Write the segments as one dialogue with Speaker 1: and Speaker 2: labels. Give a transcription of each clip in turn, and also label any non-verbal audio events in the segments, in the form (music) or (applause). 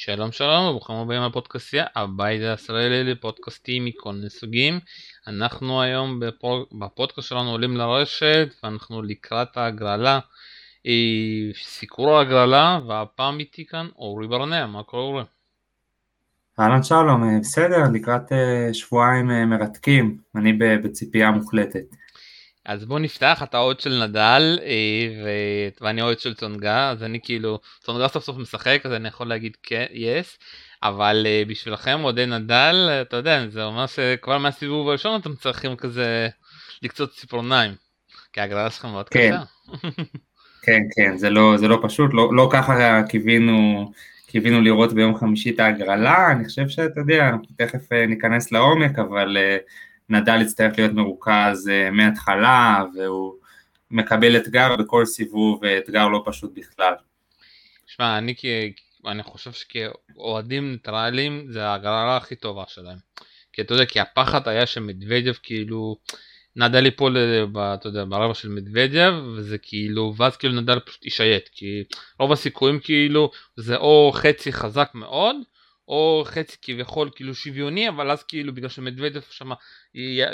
Speaker 1: שלום שלום וברוכים הבאים לפודקאסטיה, הבית הישראלי לפודקאסטים מכל מיני סוגים. אנחנו היום. בפודקאסט שלנו עולים לרשת ואנחנו לקראת ההגרלה, אה, סיקור ההגרלה והפעם איתי כאן אורי ברנע, מה קורה אורי?
Speaker 2: אהלן שלום, אה, בסדר, לקראת אה, שבועיים מרתקים, אני בציפייה מוחלטת.
Speaker 1: אז בוא נפתח, אתה אוהד של נדל אה, ו... ואני אוהד של צונגה, אז אני כאילו, צונגה סוף סוף משחק אז אני יכול להגיד כן, יס, אבל אה, בשבילכם אוהדי נדל, אתה יודע, זה אומר שכבר מהסיבוב הראשון אתם צריכים כזה לקצות ציפורניים, כי ההגרלה שלכם מאוד כן. קשה. (laughs)
Speaker 2: כן, כן, זה לא, זה לא פשוט, לא, לא ככה קיווינו, קיווינו לראות ביום חמישי את ההגרלה, אני חושב שאתה יודע, אנחנו תכף אה, ניכנס לעומק, אבל נדל יצטרך להיות מרוכז uh, מההתחלה, והוא מקבל אתגר בכל סיבוב, אתגר לא פשוט בכלל.
Speaker 1: שמע, אני, אני חושב שכאוהדים ניטרלים זה ההגרלה הכי טובה שלהם. כי אתה יודע, כי הפחד היה שמדוודיו כאילו, נדל ייפול, יודע, ברבע של מדוודיו, וזה כאילו, ואז כאילו נדל פשוט ישייט, כי רוב הסיכויים כאילו, זה או חצי חזק מאוד, או חצי כביכול כאילו שוויוני אבל אז כאילו בגלל שמדוודף שם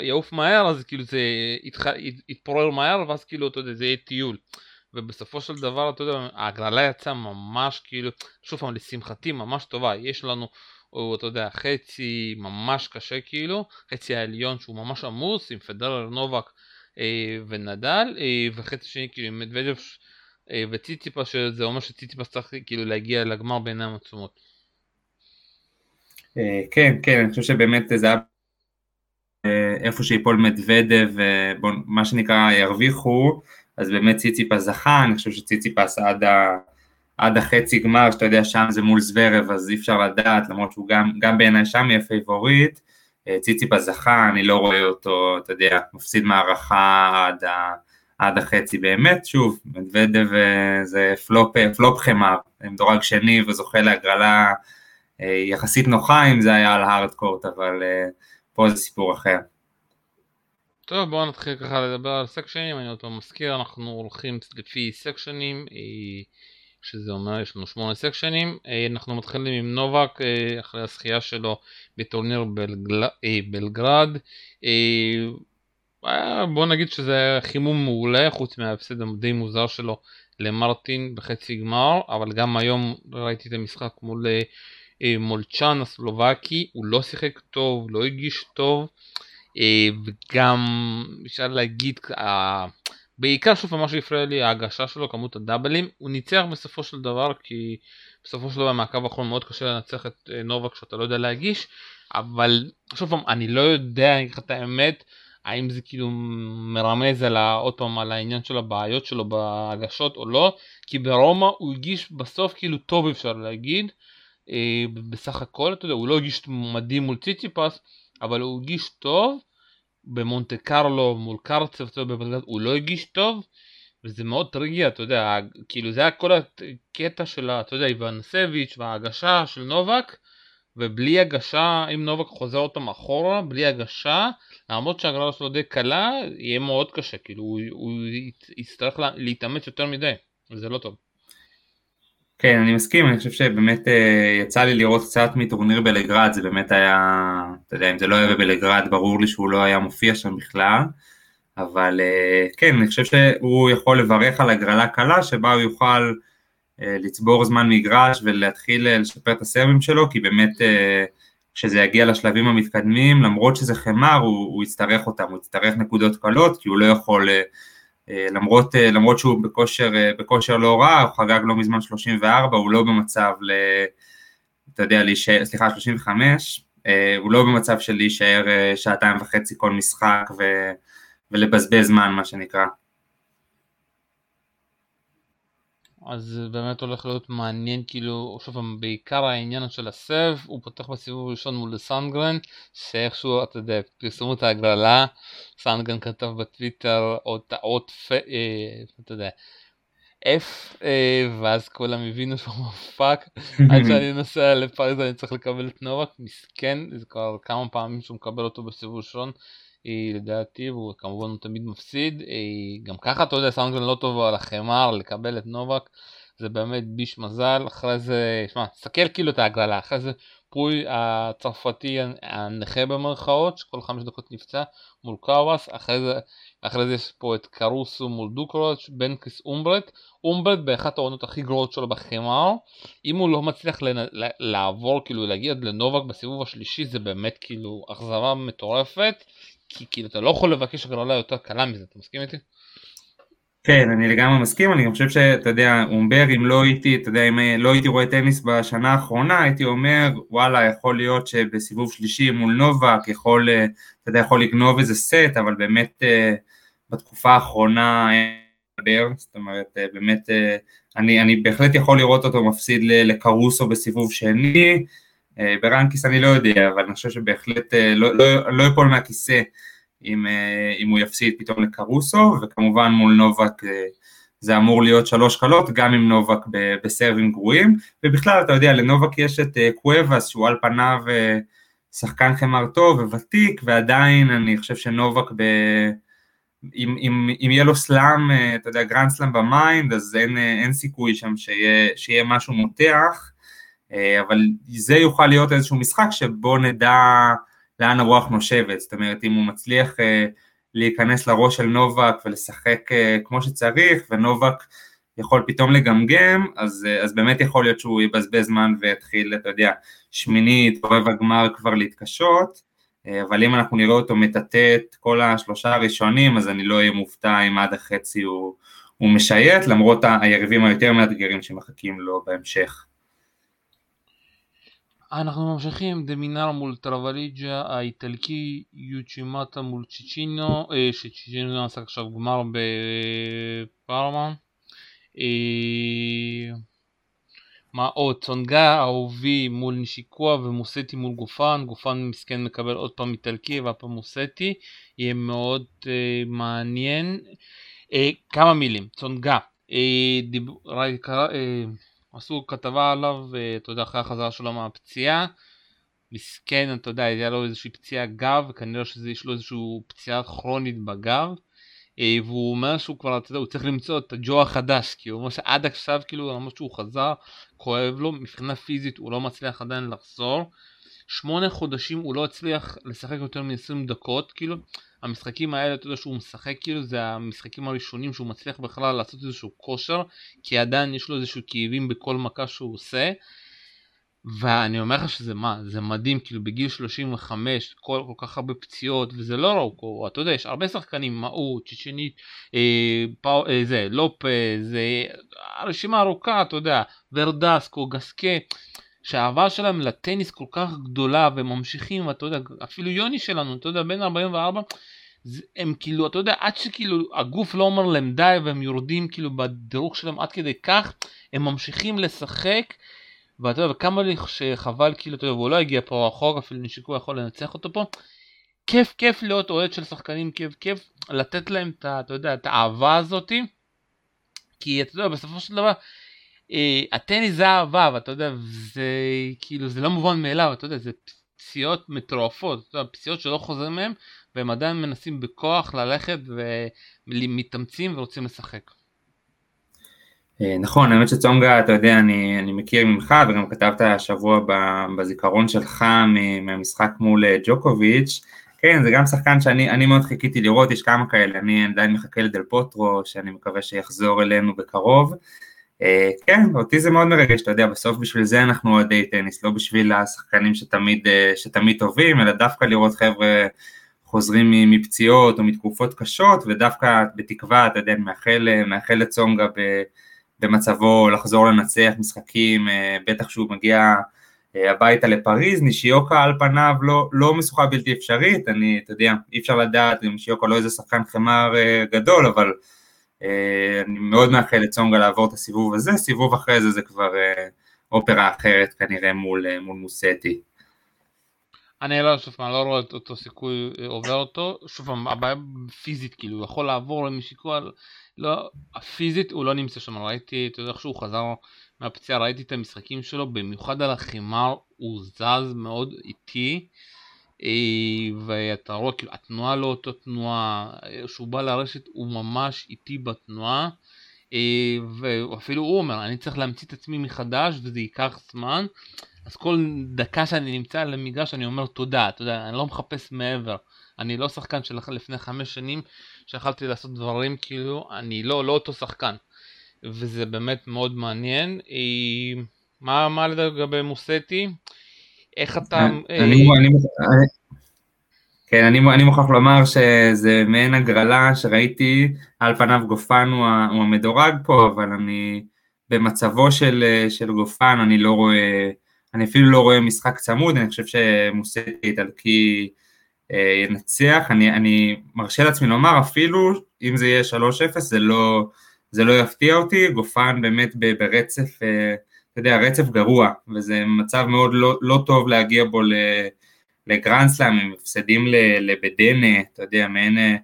Speaker 1: יעוף מהר אז כאילו זה יתח... יתפורר מהר ואז כאילו אתה יודע זה יהיה טיול. ובסופו של דבר אתה יודע ההגרלה יצאה ממש כאילו שוב פעם לשמחתי ממש טובה. יש לנו או אתה יודע חצי ממש קשה כאילו חצי העליון שהוא ממש עמוס עם פדרר נובק אה, ונדל אה, וחצי שני כאילו עם מדוודף אה, וציציפה שזה אומר שציציפה צריך כאילו להגיע לגמר בעיניים עצומות
Speaker 2: כן, כן, אני חושב שבאמת זה היה אה, איפה שיפול מדוודב, מה שנקרא ירוויחו, אז באמת ציציפס זכה, אני חושב שציציפס עד, ה, עד החצי גמר, שאתה יודע שם זה מול זוורב, אז אי אפשר לדעת, למרות שהוא גם, גם בעיניי שם יהיה פייבוריט, אה, ציציפס זכה, אני לא רואה אותו, אתה יודע, מפסיד מערכה עד, ה, עד החצי באמת, שוב, מדוודב זה פלופ, פלופ חמר, מדורג שני וזוכה להגרלה אה, יחסית נוחה אם זה היה על הארדקורט, אבל אה, פה זה סיפור אחר.
Speaker 1: טוב בואו נתחיל ככה לדבר על סקשנים, אני עוד פעם מזכיר, אנחנו הולכים לפי סקשנים, אה, שזה אומר יש לנו שמונה סקשנים, אנחנו מתחילים עם נובק אחרי הזכייה שלו בטורניר בלגל... בלגרד, בוא נגיד שזה היה חימום מעולה חוץ מההפסד הדי מוזר שלו למרטין בחצי גמר, אבל גם היום ראיתי את המשחק מול אה, מולצ'אן הסלובקי, הוא לא שיחק טוב, לא הגיש טוב, אה, וגם אפשר להגיד, בעיקר שוב מה שהפריע לי ההגשה שלו, כמות הדאבלים, הוא ניצח בסופו של דבר כי בסופו של דבר מהקו האחרון מאוד קשה לנצח את אה, נובק כשאתה לא יודע להגיש, אבל שוב פעם אני לא יודע, אני אגיד לך את האמת, האם זה כאילו מרמז על עוד פעם על העניין של הבעיות שלו בהגשות או לא, כי ברומא הוא הגיש בסוף כאילו טוב אפשר להגיד, אה, בסך הכל, אתה יודע, הוא לא הגיש מדהים מול ציציפס, אבל הוא הגיש טוב. במונטה קרלו מול קרצב, אתה יודע, בבלגרד, הוא לא הגיש טוב, וזה מאוד טריגי, אתה יודע, כאילו זה היה כל הקטע של, אתה יודע, איוונסביץ' וההגשה של נובק, ובלי הגשה, אם נובק חוזר אותם אחורה, בלי הגשה, למרות שהגרלה שלו די קלה, יהיה מאוד קשה, כאילו הוא, הוא יצטרך להתאמץ יותר מדי, וזה לא טוב.
Speaker 2: כן, אני מסכים, אני חושב שבאמת אה, יצא לי לראות קצת מטורניר בלגרד, זה באמת היה, אתה יודע, אם זה לא היה בבלגרד, ברור לי שהוא לא היה מופיע שם בכלל, אבל אה, כן, אני חושב שהוא יכול לברך על הגרלה קלה, שבה הוא יוכל אה, לצבור זמן מגרש ולהתחיל לשפר את הסרבים שלו, כי באמת כשזה יגיע לשלבים המתקדמים, למרות שזה חמר, הוא, הוא יצטרך אותם, הוא יצטרך נקודות קלות, כי הוא לא יכול... אה, למרות, אה, למרות שהוא בכושר, אה, בכושר לא רע, הוא חגג לא מזמן 34, הוא לא במצב ל... אתה יודע, להישאר, סליחה, 35, הוא לא במצב של להישאר שעתיים וחצי כל משחק ו, ולבזבז זמן, מה שנקרא.
Speaker 1: אז זה באמת הולך להיות מעניין כאילו, שוב פעם, בעיקר העניין של הסב, הוא פותח בסיבוב הראשון מול סנגרן, שאיכשהו, אתה יודע, פרסמו את ההגרלה, סנגרן כתב בטוויטר אות, אות, אה, אתה יודע, F, אה, ואז כולם הבינו שהוא מפאק, (laughs) עד שאני נוסע לפריז אני צריך לקבל את נובק, מסכן, זה כבר כמה פעמים שהוא מקבל אותו בסיבוב ראשון, לדעתי, והוא כמובן הוא תמיד מפסיד. גם ככה, אתה יודע, סאונדגרן לא טוב על החמר לקבל את נובק, זה באמת ביש מזל, אחרי זה, שמע, תסתכל כאילו את ההגרלה, אחרי זה פוי הצרפתי הנכה במרכאות, שכל חמש דקות נפצע מול קאוואס, אחרי זה, אחרי זה יש פה את קרוסו מול דוקרוץ', בנקס אומברט, אומברט באחת העונות הכי גרועות שלו בחמר, אם הוא לא מצליח לנ... לעבור, כאילו להגיע לנובק בסיבוב השלישי, זה באמת כאילו אכזבה מטורפת, כי כאילו אתה לא יכול לבקש הגרלה יותר קלה מזה, אתה מסכים איתי?
Speaker 2: כן, אני לגמרי מסכים, אני חושב שאתה יודע, אומבר, אם לא הייתי, אתה יודע, אם לא הייתי רואה טניס בשנה האחרונה, הייתי אומר, וואלה, יכול להיות שבסיבוב שלישי מול נובק, יכול, אתה יודע, יכול לגנוב איזה סט, אבל באמת אה, בתקופה האחרונה אומר, זאת אומרת, אה, באמת, אה, אני, אני בהחלט יכול לראות אותו מפסיד לקרוסו בסיבוב שני, ברנקיס אני לא יודע, אבל אני חושב שבהחלט לא, לא, לא אפול מהכיסא אם, אה, אם הוא יפסיד פתאום לקארוסו, וכמובן מול נובק אה, זה אמור להיות שלוש קלות, גם עם נובק בסרבים גרועים, ובכלל אתה יודע, לנובק יש את אה, קואבס שהוא על פניו שחקן חמר טוב וותיק, ועדיין אני חושב שנובק ב... אם, אם, אם יהיה לו סלאם, אתה יודע, grand slam ב mind, אז אין, אין סיכוי שם שיהיה, שיהיה משהו מותח, אבל זה יוכל להיות איזשהו משחק שבו נדע לאן הרוח נושבת, זאת אומרת אם הוא מצליח אה, להיכנס לראש של נובק ולשחק אה, כמו שצריך ונובק יכול פתאום לגמגם, אז, אה, אז באמת יכול להיות שהוא יבזבז זמן ויתחיל, אתה יודע, שמינית רבע גמר כבר להתקשות, אבל אם אנחנו נראה אותו מטאטא את כל השלושה הראשונים, אז אני לא אהיה מופתע אם עד החצי הוא, הוא משייט, למרות היריבים היותר מאתגרים שמחכים לו בהמשך.
Speaker 1: אנחנו ממשיכים. דמינר מול טרווליג'ה האיטלקי יוצ'ימטה מול צ'יצ'ינו אה, שצ'יצ'ינו עשה עכשיו גמר בפרמה אה, מה עוד? צונגה אהובי מול נשיקוע ומוסטי מול גופן. גופן מסכן מקבל עוד פעם איטלקי והפעם מוסטי. יהיה מאוד אה, מעניין. כמה מילים. צונגה דיב... אה, עשו כתבה עליו, אתה יודע, אחרי החזרה שלו מהפציעה. מסכן, אתה יודע, היה לו איזושהי פציעה גב, וכנראה שיש לו איזושהי פציעה כרונית בגב. אה, והוא אומר שהוא כבר, אתה יודע, הוא צריך למצוא את הג'ו החדש, כי הוא אומר שעד עכשיו, כאילו, למרות שהוא חזר, כואב לו, מבחינה פיזית הוא לא מצליח עדיין לחזור. שמונה חודשים הוא לא הצליח לשחק יותר מ-20 דקות, כאילו, המשחקים האלה, אתה יודע שהוא משחק כאילו זה המשחקים הראשונים שהוא מצליח בכלל לעשות איזשהו כושר כי עדיין יש לו איזשהו כאבים בכל מכה שהוא עושה. ואני אומר לך שזה מה, זה מדהים, כאילו בגיל 35, כל, כל כך הרבה פציעות, וזה לא רוקו, אתה יודע, יש הרבה שחקנים, מאו, צ'צ'נית, אה, אה, זה, לופז, אה, הרשימה ארוכה, אתה יודע, ורדסקו, גסקה, שהאהבה שלהם לטניס כל כך גדולה, והם ממשיכים, ואתה יודע, אפילו יוני שלנו, אתה יודע, בן 44, הם כאילו, אתה יודע, עד שכאילו הגוף לא אומר להם די והם יורדים כאילו בדירוג שלהם עד כדי כך, הם ממשיכים לשחק, ואתה יודע, וכמה לי שחבל כאילו, אתה יודע, והוא לא הגיע פה רחוק, אפילו נשיקו יכול לנצח אותו פה. כיף כיף להיות אוהד של שחקנים, כיף כיף לתת להם את, אתה יודע, את האהבה הזאתי, כי אתה יודע, בסופו של דבר, הטניס זה אהבה, ואתה יודע, זה כאילו, זה לא מובן מאליו, אתה יודע, זה פציעות מטורפות, אתה יודע, פציעות שלא חוזרים מהם, והם עדיין מנסים בכוח ללכת ומתאמצים ורוצים לשחק.
Speaker 2: אה, נכון, האמת שצונגה, אתה יודע, אני, אני מכיר ממך וגם כתבת השבוע בזיכרון שלך מהמשחק מול אה, ג'וקוביץ', כן, זה גם שחקן שאני מאוד חיכיתי לראות, יש כמה כאלה, אני עדיין מחכה לדל פוטרו, שאני מקווה שיחזור אלינו בקרוב. אה, כן, אותי זה מאוד מרגש, אתה יודע, בסוף בשביל זה אנחנו אוהדי טניס, לא בשביל השחקנים שתמיד, שתמיד טובים, אלא דווקא לראות חבר'ה חוזרים מפציעות או מתקופות קשות, ודווקא בתקווה, אתה יודע, מאחל, מאחל לצונגה במצבו לחזור לנצח משחקים, אה, בטח שהוא מגיע אה, הביתה לפריז, נישיוקה על פניו לא, לא משוכה בלתי אפשרית, אני, אתה יודע, אי אפשר לדעת, נישיוקה לא איזה שחקן חמר אה, גדול, אבל אני מאוד מאחל לצונגה לעבור את הסיבוב הזה, סיבוב אחרי זה זה כבר אופרה אחרת כנראה מול, מול מוסטי.
Speaker 1: אני לא, שוב פעם, לא רואה את אותו סיכוי אה, עובר אותו, שוב הבעיה פיזית, כאילו, הוא יכול לעבור למשיקוע, לא, הפיזית הוא לא נמצא שם, ראיתי, אתה יודע איך שהוא חזר מהפציעה, ראיתי את המשחקים שלו, במיוחד על החימר, הוא זז מאוד איטי, אה, ואתה רואה, כאילו, התנועה לא אותו תנועה, כשהוא בא לרשת הוא ממש איטי בתנועה, ואפילו הוא אומר, אני צריך להמציא את עצמי מחדש וזה ייקח זמן. אז כל דקה שאני נמצא על המגרש אני אומר תודה, אתה יודע, אני לא מחפש מעבר. אני לא שחקן של לפני חמש שנים שיכלתי לעשות דברים כאילו, אני לא, לא אותו שחקן. וזה באמת מאוד מעניין. מה, מה לגבי מוסטי? איך אתה...
Speaker 2: אני, אה... אני, אני, כן, אני, אני מוכרח לומר שזה מעין הגרלה שראיתי, על פניו גופן הוא, הוא המדורג פה, אבל אני במצבו של, של גופן, אני לא רואה, אני אפילו לא רואה משחק צמוד, אני חושב שמוסטי איטלקי אה, ינצח, אני, אני מרשה לעצמי לומר אפילו אם זה יהיה 3-0 זה לא, זה לא יפתיע אותי, גופן באמת ברצף, אה, אתה יודע, רצף גרוע, וזה מצב מאוד לא, לא טוב להגיע בו לגרנדסלאם, עם הפסדים לבדנה, אתה יודע, מעין אה,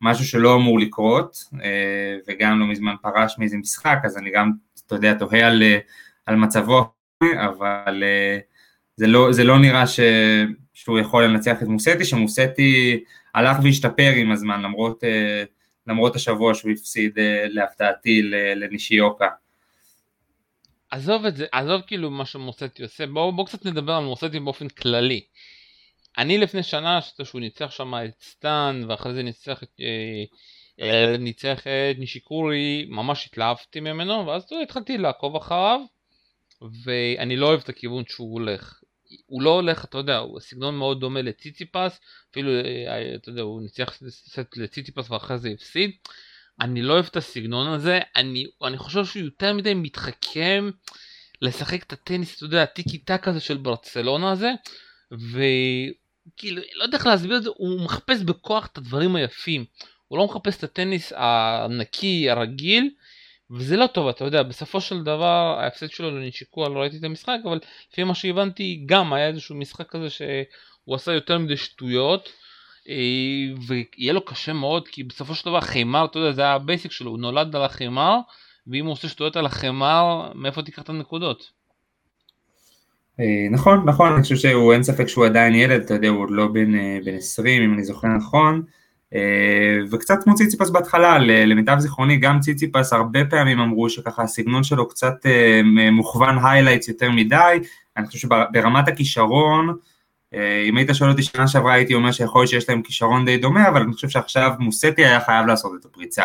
Speaker 2: משהו שלא אמור לקרות, וגם לא מזמן פרש מאיזה משחק, אז אני גם, אתה יודע, תוהה על, על מצבו, אבל זה לא, זה לא נראה ש, שהוא יכול לנצח את מוסטי, שמוסטי הלך והשתפר עם הזמן, למרות, אה, למרות השבוע שהוא הפסיד אה, להפתעתי לנישיוקה.
Speaker 1: עזוב את זה, עזוב כאילו מה שמוסטי עושה, בואו בוא קצת נדבר על מוסטי באופן כללי. אני לפני שנה, שהוא ניצח שם את סטאן, ואחרי זה ניצח את, אה, ניצח את נישיקורי, ממש התלהבתי ממנו, ואז התחלתי לעקוב אחריו, ואני לא אוהב את הכיוון שהוא הולך. הוא לא הולך, אתה יודע, הוא סגנון מאוד דומה לציציפס, אפילו, אה, אתה יודע, הוא ניצח לציציפס ואחרי זה הפסיד. אני לא אוהב את הסגנון הזה, אני, אני חושב שהוא יותר מדי מתחכם לשחק את הטניס, אתה יודע, הטיקי טק הזה של ברצלונה הזה, וכאילו, לא יודע איך להסביר את זה, הוא מחפש בכוח את הדברים היפים. הוא לא מחפש את הטניס הנקי, הרגיל, וזה לא טוב, אתה יודע, בסופו של דבר ההפסד שלו לנשיקו, לא ראיתי את המשחק, אבל לפי מה שהבנתי גם היה איזשהו משחק כזה שהוא עשה יותר מדי שטויות, ויהיה לו קשה מאוד, כי בסופו של דבר חימר, אתה יודע, זה היה ה basic שלו, הוא נולד על החימר, ואם הוא עושה שטויות על החימר, מאיפה תיקח את הנקודות?
Speaker 2: אה, נכון, נכון, אני חושב שהוא, אין ספק שהוא עדיין ילד, אתה יודע, הוא עוד לא בן, אה, בן 20, אם אני זוכר נכון. אה, וקצת כמו ציציפס בהתחלה, למיטב זיכרוני גם ציציפס הרבה פעמים אמרו שככה הסגנון שלו קצת אה, מוכוון highlights יותר מדי, אני חושב שברמת הכישרון, אה, אם היית שואל אותי שנה שעברה הייתי אומר שיכול להיות שיש להם כישרון די דומה, אבל אני חושב שעכשיו מוזטי היה חייב לעשות את הפריצה.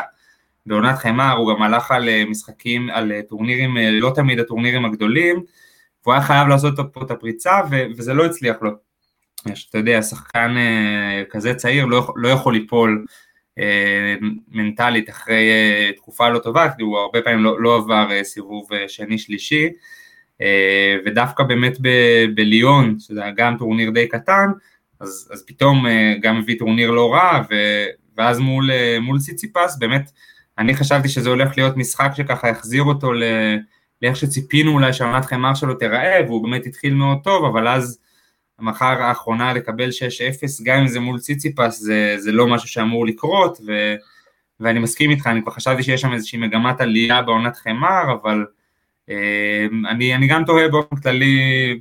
Speaker 2: בעונת חמר הוא גם הלך על משחקים, על טורנירים, לא תמיד הטורנירים הגדולים, והוא היה חייב לעשות פה את הפריצה וזה לא הצליח לו. אתה יודע, שחקן אה, כזה צעיר לא, לא יכול ליפול אה, מנטלית אחרי אה, תקופה לא טובה, כי הוא הרבה פעמים לא, לא עבר סיבוב שני-שלישי, ודווקא באמת בליון, שזה גם טורניר די קטן, אז, אז פתאום גם הביא טורניר לא רע, ו, ואז מול, מול ציציפס, באמת, אני חשבתי שזה הולך להיות משחק שככה יחזיר אותו ל... לאיך שציפינו אולי שהעונת חמר שלו תיראה, והוא באמת התחיל מאוד טוב, אבל אז המחר האחרונה לקבל 6-0, גם אם זה מול ציציפס, זה, זה לא משהו שאמור לקרות, ו, ואני מסכים איתך, אני כבר חשבתי שיש שם איזושהי מגמת עלייה בעונת חמר, אבל אה, אני, אני גם תוהה באופן כללי,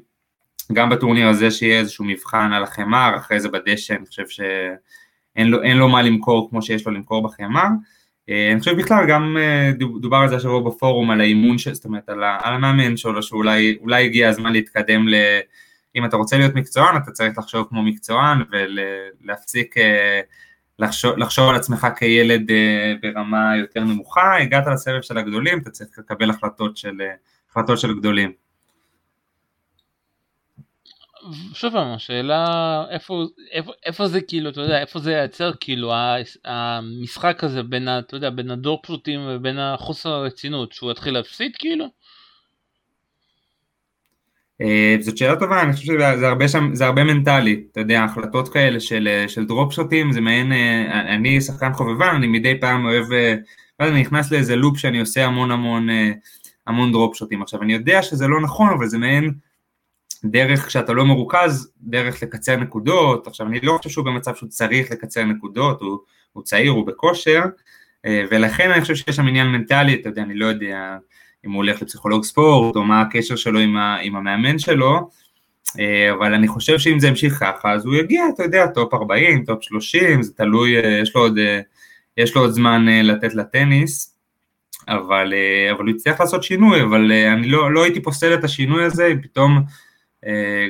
Speaker 2: גם בטורניר הזה שיהיה איזשהו מבחן על החמר, אחרי זה בדשא, אני חושב שאין לו, לו מה למכור כמו שיש לו למכור בחמר. אה, אני חושב בכלל גם אה, דובר על זה השבוע בפורום, על האימון, זאת אומרת על, על המאמן שלו, שאולי הגיע הזמן להתקדם ל... אם אתה רוצה להיות מקצוען, אתה צריך לחשוב כמו מקצוען ולהפסיק אה, לחשוב, לחשוב על עצמך כילד אה, ברמה יותר נמוכה, הגעת לסבב של הגדולים, אתה צריך לקבל החלטות של, אה, החלטות של גדולים.
Speaker 1: שוב פעם, השאלה איפה, איפה, איפה זה כאילו, אתה יודע, איפה זה ייצר כאילו המשחק הזה בין, אתה יודע, בין הדור פשוטים ובין החוסר הרצינות, שהוא יתחיל להפסיד כאילו?
Speaker 2: אה, זאת שאלה טובה, אני חושב שזה הרבה שם, זה הרבה מנטלי, אתה יודע, החלטות כאלה של, אה, של דרופ שוטים, זה מעין, אה, אני שחקן חובבן, אני מדי פעם אוהב, ואז אני נכנס לאיזה loop שאני עושה המון המון, המון דרופשוטים. עכשיו, אני יודע שזה לא נכון, אבל זה מעין דרך, כשאתה לא מרוכז, דרך לקצר נקודות, עכשיו, אני לא חושב שהוא במצב שהוא צריך לקצר נקודות, הוא, הוא צעיר, הוא בכושר, ולכן אני חושב שיש שם עניין מנטלי, אתה יודע, אני לא יודע, אם הוא הולך לפסיכולוג ספורט, או מה הקשר שלו עם, ה, עם המאמן שלו, אה, אבל אני חושב שאם זה ימשיך ככה, אז הוא יגיע, אתה יודע, top 40, top 30, זה תלוי, אה, יש לו עוד, אה, יש לו עוד זמן לתת לטניס, אבל, אבל הוא יצטרך לעשות שינוי, אבל אני לא, לא הייתי פוסל את השינוי הזה, פתאום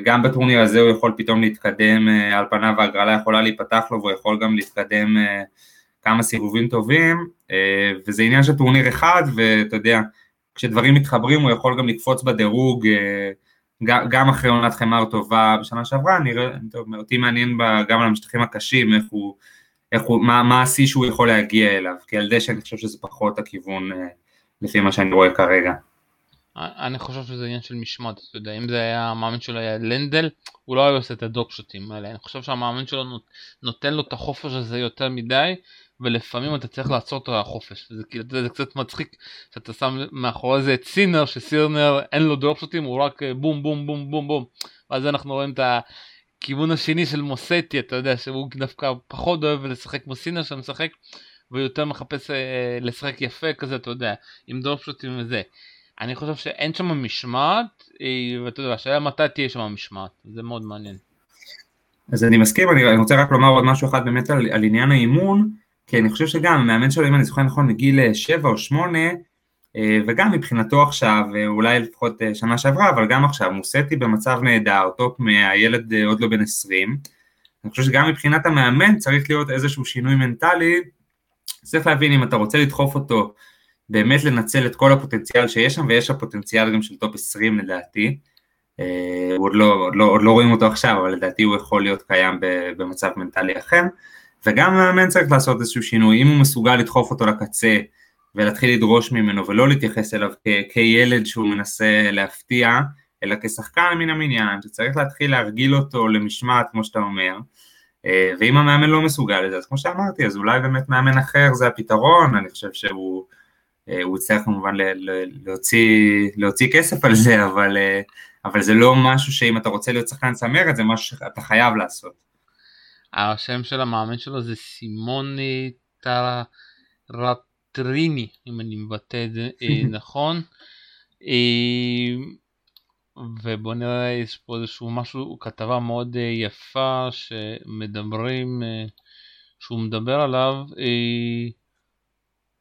Speaker 2: גם בטורניר הזה הוא יכול פתאום להתקדם, על פניו ההגרלה יכולה להיפתח לו והוא יכול גם להתקדם כמה סיבובים טובים, וזה עניין של טורניר אחד, ואתה יודע, כשדברים מתחברים הוא יכול גם לקפוץ בדירוג גם אחרי עונת חמר טובה בשנה שעברה, נראה, טוב, אותי מעניין גם על המשטחים הקשים, איך הוא, איך הוא, מה, מה השיא שהוא יכול להגיע אליו, כי על דשא אני חושב שזה פחות הכיוון אה, לפי מה שאני רואה כרגע.
Speaker 1: אני חושב שזה עניין של משמעת, אתה יודע, אם זה היה המאמן שלו היה לנדל, הוא לא היה עושה את הדוקשוטים האלה, אני חושב שהמאמן שלו נותן לו את החופש הזה יותר מדי, ולפעמים אתה צריך לעצור את החופש, זה כאילו, זה קצת מצחיק שאתה שם מאחורי זה את סינר, שסירנר אין לו דרופשוטים, הוא רק אה, בום בום בום בום בום, ואז אנחנו רואים את הכיוון השני של מוזטי, אתה יודע, שהוא דווקא פחות אוהב לשחק כמו סינר שמשחק, ויותר מחפש אה, לשחק יפה כזה, אתה יודע, עם דרופשוטים וזה. אני חושב שאין שם משמעת, אה, ואתה יודע, השאלה מתי תהיה שם משמעת, זה מאוד מעניין.
Speaker 2: אז אני מסכים, אני רוצה רק לומר עוד משהו אחד באמת על, על עניין האימון, כי אני חושב שגם המאמן שלו, אם אני זוכר נכון, מגיל 7 או 8, אה, וגם מבחינתו עכשיו, אה, אולי לפחות אה, שנה שעברה, אבל גם עכשיו, מוזטי במצב נהדר, top מאה ילד עוד לא בן 20. אני חושב שגם מבחינת המאמן צריך להיות איזשהו שינוי מנטלי, צריך להבין אם אתה רוצה לדחוף אותו, באמת לנצל את כל הפוטנציאל שיש שם, ויש שם פוטנציאל גם של top 20 לדעתי. עוד לא, עוד, לא, עוד לא רואים אותו עכשיו, אבל לדעתי הוא יכול להיות קיים במצב מנטלי אחר. וגם המאמן צריך לעשות איזשהו שינוי, אם הוא מסוגל לדחוף אותו לקצה ולהתחיל לדרוש ממנו ולא להתייחס אליו כ- כילד שהוא מנסה להפתיע, אלא כשחקן מן המניין, שצריך להתחיל להרגיל אותו למשמעת כמו שאתה אומר, אה, ואם המאמן לא מסוגל לזה, אז כמו שאמרתי, אז אולי באמת מאמן אחר זה הפתרון, אני חושב שהוא אה, הוא יצטרך כמובן להוציא, להוציא כסף על זה, אבל, אה, אבל זה לא משהו שאם אתה רוצה להיות שחקן צמרת, זה משהו שאתה חייב לעשות.
Speaker 1: השם של המאמן שלו זה סימוני טרטריני, אם אני מבטא את זה אה, (laughs) נכון. אה, ובוא נראה, יש פה איזשהו משהו, כתבה מאוד אה, יפה שמדברים, שהוא מדבר עליו.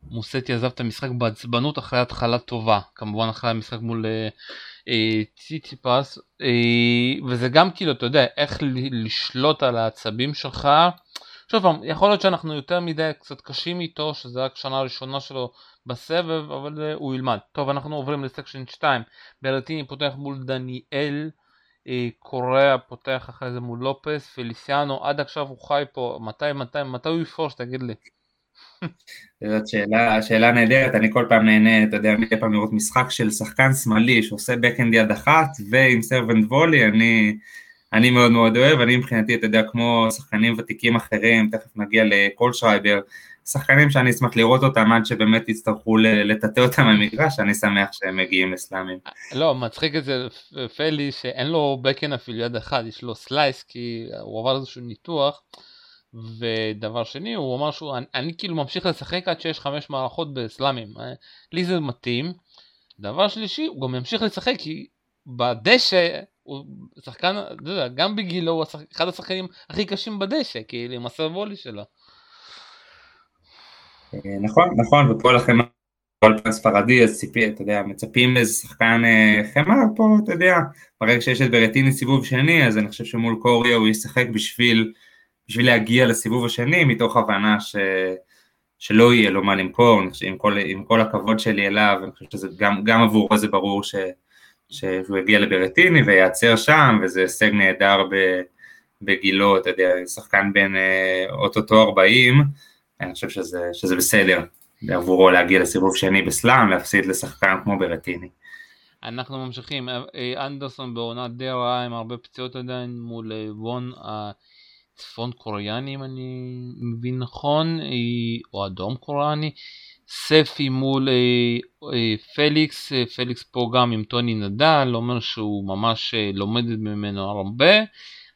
Speaker 1: מוסטי עזב את המשחק בעצבנות אחרי התחלה טובה, כמובן אחרי המשחק מול ציציפס, אה, אה, וזה גם כאילו, אתה יודע, איך לשלוט על העצבים שלך. שוב פעם, יכול להיות שאנחנו יותר מדי קצת קשים איתו, שזה רק שנה ראשונה שלו בסבב, אבל אה, הוא ילמד. טוב, אנחנו עוברים לסקשן 2. ברטיני פותח מול דניאל, קוריאה פותח אחרי זה מול לופס, פליסיאנו, עד עכשיו הוא חי פה, מתי, מתי, מתי הוא יפרוש, תגיד לי.
Speaker 2: זאת שאלה, שאלה נהדרת, אני כל פעם נהנה, אתה יודע, מדי פעם לראות משחק של שחקן שמאלי שעושה בקאנד יד אחת ועם סרבנט וולי, אני, אני מאוד מאוד אוהב, אני מבחינתי, אתה יודע, כמו שחקנים ותיקים אחרים, תכף נגיע לקול שרייבר, שחקנים שאני אשמח לראות אותם עד שבאמת יצטרכו לטאטא אותם במגרש, אני שמח שהם מגיעים לסלאמים.
Speaker 1: לא, מצחיק את זה פלי שאין לו backhand אפילו יד אחת, יש לו slice כי הוא עבר איזשהו ניתוח. ודבר שני הוא אמר שהוא אני, אני כאילו ממשיך לשחק עד שיש חמש מערכות בסלאמים אה, לי זה מתאים דבר שלישי הוא גם ימשיך לשחק כי בדשא הוא שחקן גם בגילו הוא אחד השחקנים הכי קשים בדשא כאילו עם הסרבולי שלו.
Speaker 2: אה, נכון נכון ופה לכם כל ספרדי אז ציפי אתה יודע מצפים לאיזה שחקן אה, חמר פה אתה יודע ברגע שיש את ברטיני סיבוב שני אז אני חושב שמול קוריה הוא ישחק בשביל בשביל להגיע לסיבוב השני מתוך הבנה ש... שלא יהיה לו מה למכור, עם כל, עם כל הכבוד שלי אליו, אני חושב שזה גם, גם עבורו זה ברור ש, שהוא יגיע לברטיני וייעצר שם, וזה הישג נהדר בגילו, אתה יודע, שחקן בין אה, אוטוטו 40, אני חושב שזה, שזה בסדר עבורו להגיע לסיבוב שני בסלאם, להפסיד לשחקן כמו ברטיני.
Speaker 1: אנחנו ממשיכים, אה, אנדרסון בעונת די רעה עם הרבה פציעות עדיין מול אה, וון צפון קוריאני אם אני מבין נכון, אה, או אדום קוריאני, ספי מול אה, אה, פליקס, פליקס פה גם עם טוני נדל, אומר שהוא ממש לומד ממנו הרבה.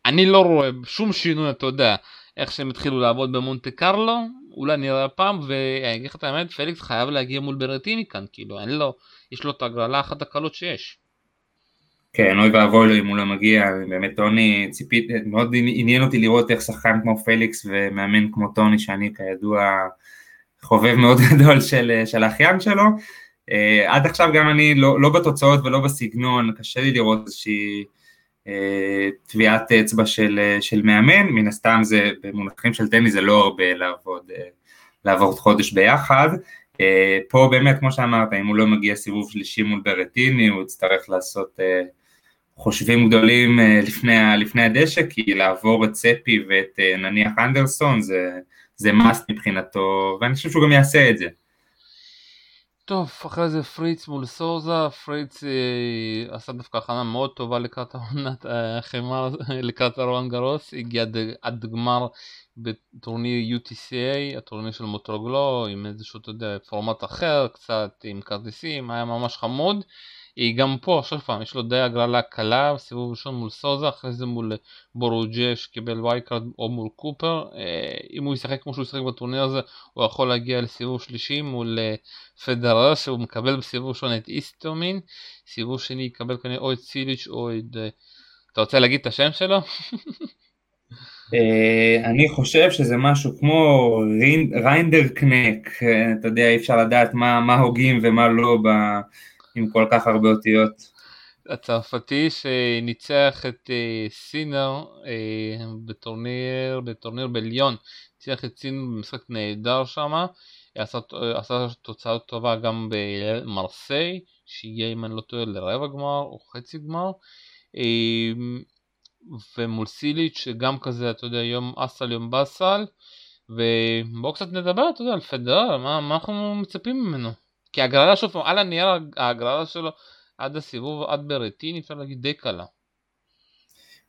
Speaker 1: אני לא רואה שום שינוי, אתה יודע, איך שהם התחילו לעבוד במונטה קרלו, אולי נראה הפעם, ואני אגיד לך את האמת, פליקס חייב להגיע מול ברטיני כאן, כאילו, אין לו, יש לו את הגרלה אחת הקלות שיש.
Speaker 2: כן, אוי ואבוי לו אם הוא לא מגיע, באמת טוני, ציפית, מאוד עניין אותי לראות איך שחקן כמו פליקס ומאמן כמו טוני, שאני כידוע חובב מאוד (laughs) גדול של, של האחיין שלו. עד עכשיו גם אני לא, לא בתוצאות ולא בסגנון, קשה לי לראות איזושהי טביעת אצבע של, של מאמן, מן הסתם זה במונחים של טניס זה לא הרבה לעבוד, לעבוד חודש ביחד. פה באמת כמו שאמרת, אם הוא לא מגיע סיבוב שלישי מול ברטיני, הוא יצטרך לעשות חושבים גדולים אה, לפני, לפני הדשא, כי לעבור את ספי ואת אה, נניח אנדרסון זה, זה must מבחינתו, ואני חושב שהוא גם יעשה את זה.
Speaker 1: טוב, אחרי זה פריץ מול סוזה, פריץ אה, עשה דווקא הכנה מאוד טובה לקראת העונת החמר, לקראת הרואן גרוס, הגיע עד, עד גמר בטורניר UTCA, הטורניר של מוטרוגלו, עם איזשהו, אתה יודע, פורמט אחר, קצת עם כרטיסים, היה ממש חמוד. גם פה, שוב פעם, יש לו די הגרלה קלה, סיבוב ראשון מול סוזה, אחרי זה מול בורוג'ה שקיבל wild card או מול קופר. אה, אם הוא ישחק כמו שהוא ישחק בטורניר הזה, הוא יכול להגיע לסיבוב שלישי מול אה, פדרר, שהוא מקבל בסיבוב ראשון את איסטומין, סיבוב שני יקבל כנראה או את סיליץ' או את... אה, אתה רוצה להגיד את השם שלו?
Speaker 2: אני חושב שזה משהו כמו ריינדר קנק, אתה יודע, אי אפשר לדעת מה הוגים ומה לא עם כל כך הרבה אותיות.
Speaker 1: הצרפתי שניצח את uh, סינר uh, בטורניר, בטורניר בליון, ניצח את סינר במשחק נהדר שם, עשה, עשה תוצאה טובה גם במרסיי, שהגיע אם אני לא טועה לרבע גמר או חצי גמר, uh, ומול סיליץ' שגם כזה, אתה יודע, יום אסל יום באסל, ובואו קצת נדבר, אתה יודע, על פדרר, מה, מה אנחנו מצפים ממנו? כי הגרלה שוב פעם, על הנייר ההגרלה שלו עד הסיבוב, עד ברטין, אפשר להגיד די קלה.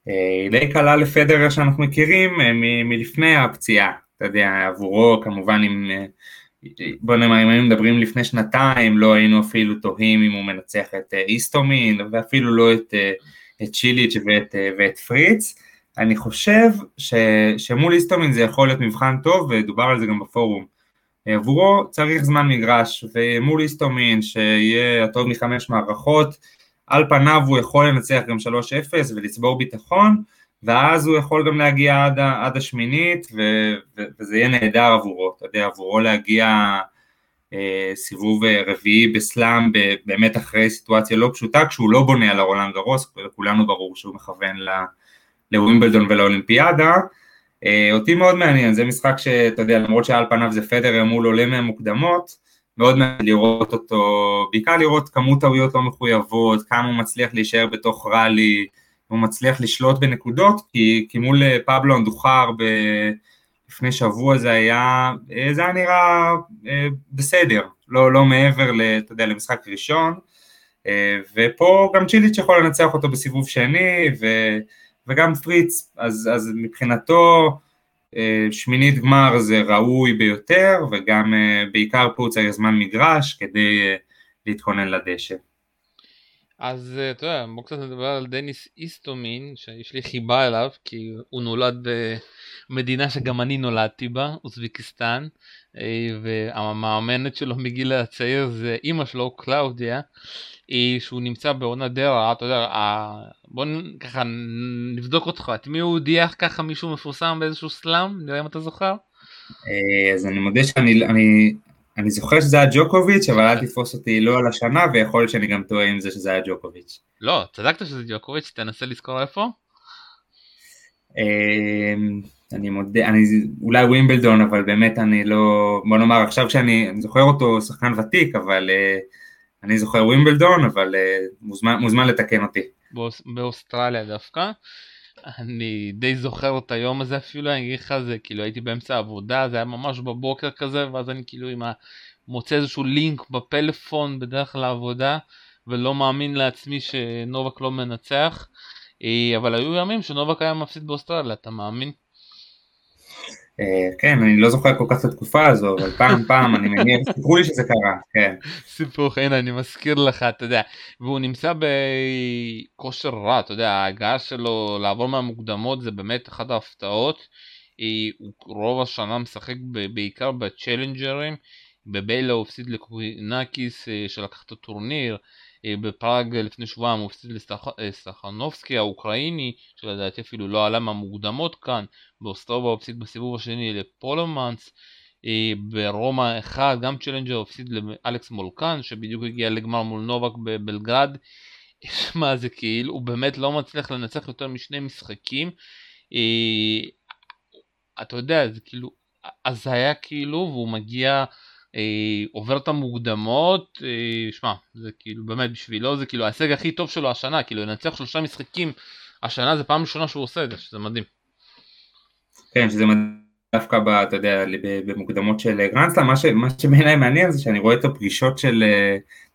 Speaker 2: אה, די קלה לפדרר שאנחנו מכירים אה, מלפני הפציעה, אתה יודע, עבורו כמובן אם, אה, בוא נאמר, אם היינו מדברים לפני שנתיים, לא היינו אפילו תוהים אם הוא מנצח את איסטומין, ואפילו לא את, את צ'יליץ' ואת, ואת פריץ. אני חושב ש, שמול איסטומין זה יכול להיות מבחן טוב, ודובר על זה גם בפורום. עבורו צריך זמן מגרש, ומול איסטומין שיהיה הטוב מחמש מערכות, על פניו הוא יכול לנצח גם 3-0 ולצבור ביטחון, ואז הוא יכול גם להגיע עד, עד השמינית, ו, ו, וזה יהיה נהדר עבורו, אתה יודע, עבורו להגיע אה, סיבוב אה, רביעי בסלאם, באמת אחרי סיטואציה לא פשוטה, כשהוא לא בונה על הרולנד גרוס, לכולנו ברור שהוא מכוון לווימבלדון ולאולימפיאדה, אה, אותי מאוד מעניין, זה משחק שאתה יודע, למרות שעל פניו זה פדר מול עולה מהמוקדמות, מאוד מעניין לראות אותו, בעיקר לראות כמות טעויות לא מחויבות, כמה הוא מצליח להישאר בתוך ראלי, הוא מצליח לשלוט בנקודות, כי, כי מול אה, פבלו אנדוחר ב... לפני שבוע זה היה, אה, זה היה נראה בסדר, לא, לא מעבר, אתה יודע, למשחק ראשון, ופה גם צ'יליץ' יכול לנצח אותו בסיבוב שני, ו... וגם פריץ, אז, אז מבחינתו אה, שמינית גמר זה ראוי ביותר, וגם אה, בעיקר פה הוא צריך זמן מגרש כדי אה, להתכונן לדשא.
Speaker 1: אז אתה יודע, בוא קצת נדבר על דניס איסטומין, שיש לי חיבה אליו, כי הוא נולד במדינה שגם אני נולדתי בה, אוזבקיסטן, והמאמנת שלו מגיל הצעיר זה אימא שלו, קלאודיה, שהוא נמצא בעונה די רעה, אתה יודע, בוא ככה נבדוק אותך, את מי הוא הודיח ככה מישהו מפורסם באיזשהו סלאם, נראה אם אתה זוכר.
Speaker 2: אה, אז אני מודה שאני אני, אני זוכר שזה היה ג'וקוביץ', אבל אל תתפוס אותי לא על השנה, ויכול להיות שאני גם טועה עם זה שזה היה ג'וקוביץ'.
Speaker 1: לא, צדקת שזה ג'וקוביץ', תנסה לזכור איפה.
Speaker 2: אה, אני מודה, אני אולי ווימבלדון, אבל באמת אני לא, בוא נאמר עכשיו כשאני זוכר אותו שחקן ותיק, אבל uh, אני זוכר ווימבלדון, אבל uh, מוזמן, מוזמן לתקן אותי.
Speaker 1: באוס, באוסטרליה דווקא. אני די זוכר את היום הזה אפילו, אני אגיד לך, זה כאילו הייתי באמצע העבודה, זה היה ממש בבוקר כזה, ואז אני כאילו עם ה... מוצא איזשהו לינק בפלאפון בדרך לעבודה, ולא מאמין לעצמי שנובק לא מנצח, אה, אבל היו ימים שנובק היה מפסיד באוסטרליה, אתה מאמין?
Speaker 2: אה, כן, אני לא זוכר כל כך את התקופה הזו, אבל פעם פעם אני מניח, סיפרו לי שזה קרה, כן.
Speaker 1: סיפור, הנה אני מזכיר לך, אתה יודע, והוא נמצא בכושר רע, אתה יודע, ההגעה שלו לעבור מהמוקדמות זה באמת אחת ההפתעות, הוא רוב השנה משחק בעיקר בצ'לנג'רים, בביילה הוא הפסיד לקווינקיס אה, שלקח את הטורניר, אה, בפראג לפני שבועיים הוא הפסיד לסטחנובסקי האוקראיני שלדעתי אפילו לא עלה מהמוקדמות כאן באוסטרובה הוא הפסיד בסיבוב השני לפולומאנס ברומא אחד, גם צ'לנג'ר הפסיד לאלכס מולקן שבדיוק הגיע לגמר מול נובק בבלגרד. (laughs) מה זה כאילו, הוא באמת לא מצליח לנצח יותר משני משחקים. אתה יודע, זה כאילו הזיה כאילו, והוא מגיע, עובר את המוקדמות, שמע, זה כאילו באמת בשבילו זה כאילו ההישג הכי טוב שלו השנה, כאילו לנצח שלושה משחקים השנה זה פעם ראשונה שהוא עושה את זה, שזה מדהים.
Speaker 2: כן, שזה מדהים. דווקא, ב, אתה יודע, במוקדמות של גרנדסלאם, מה, מה שבעיניי מעניין זה שאני רואה את הפגישות של,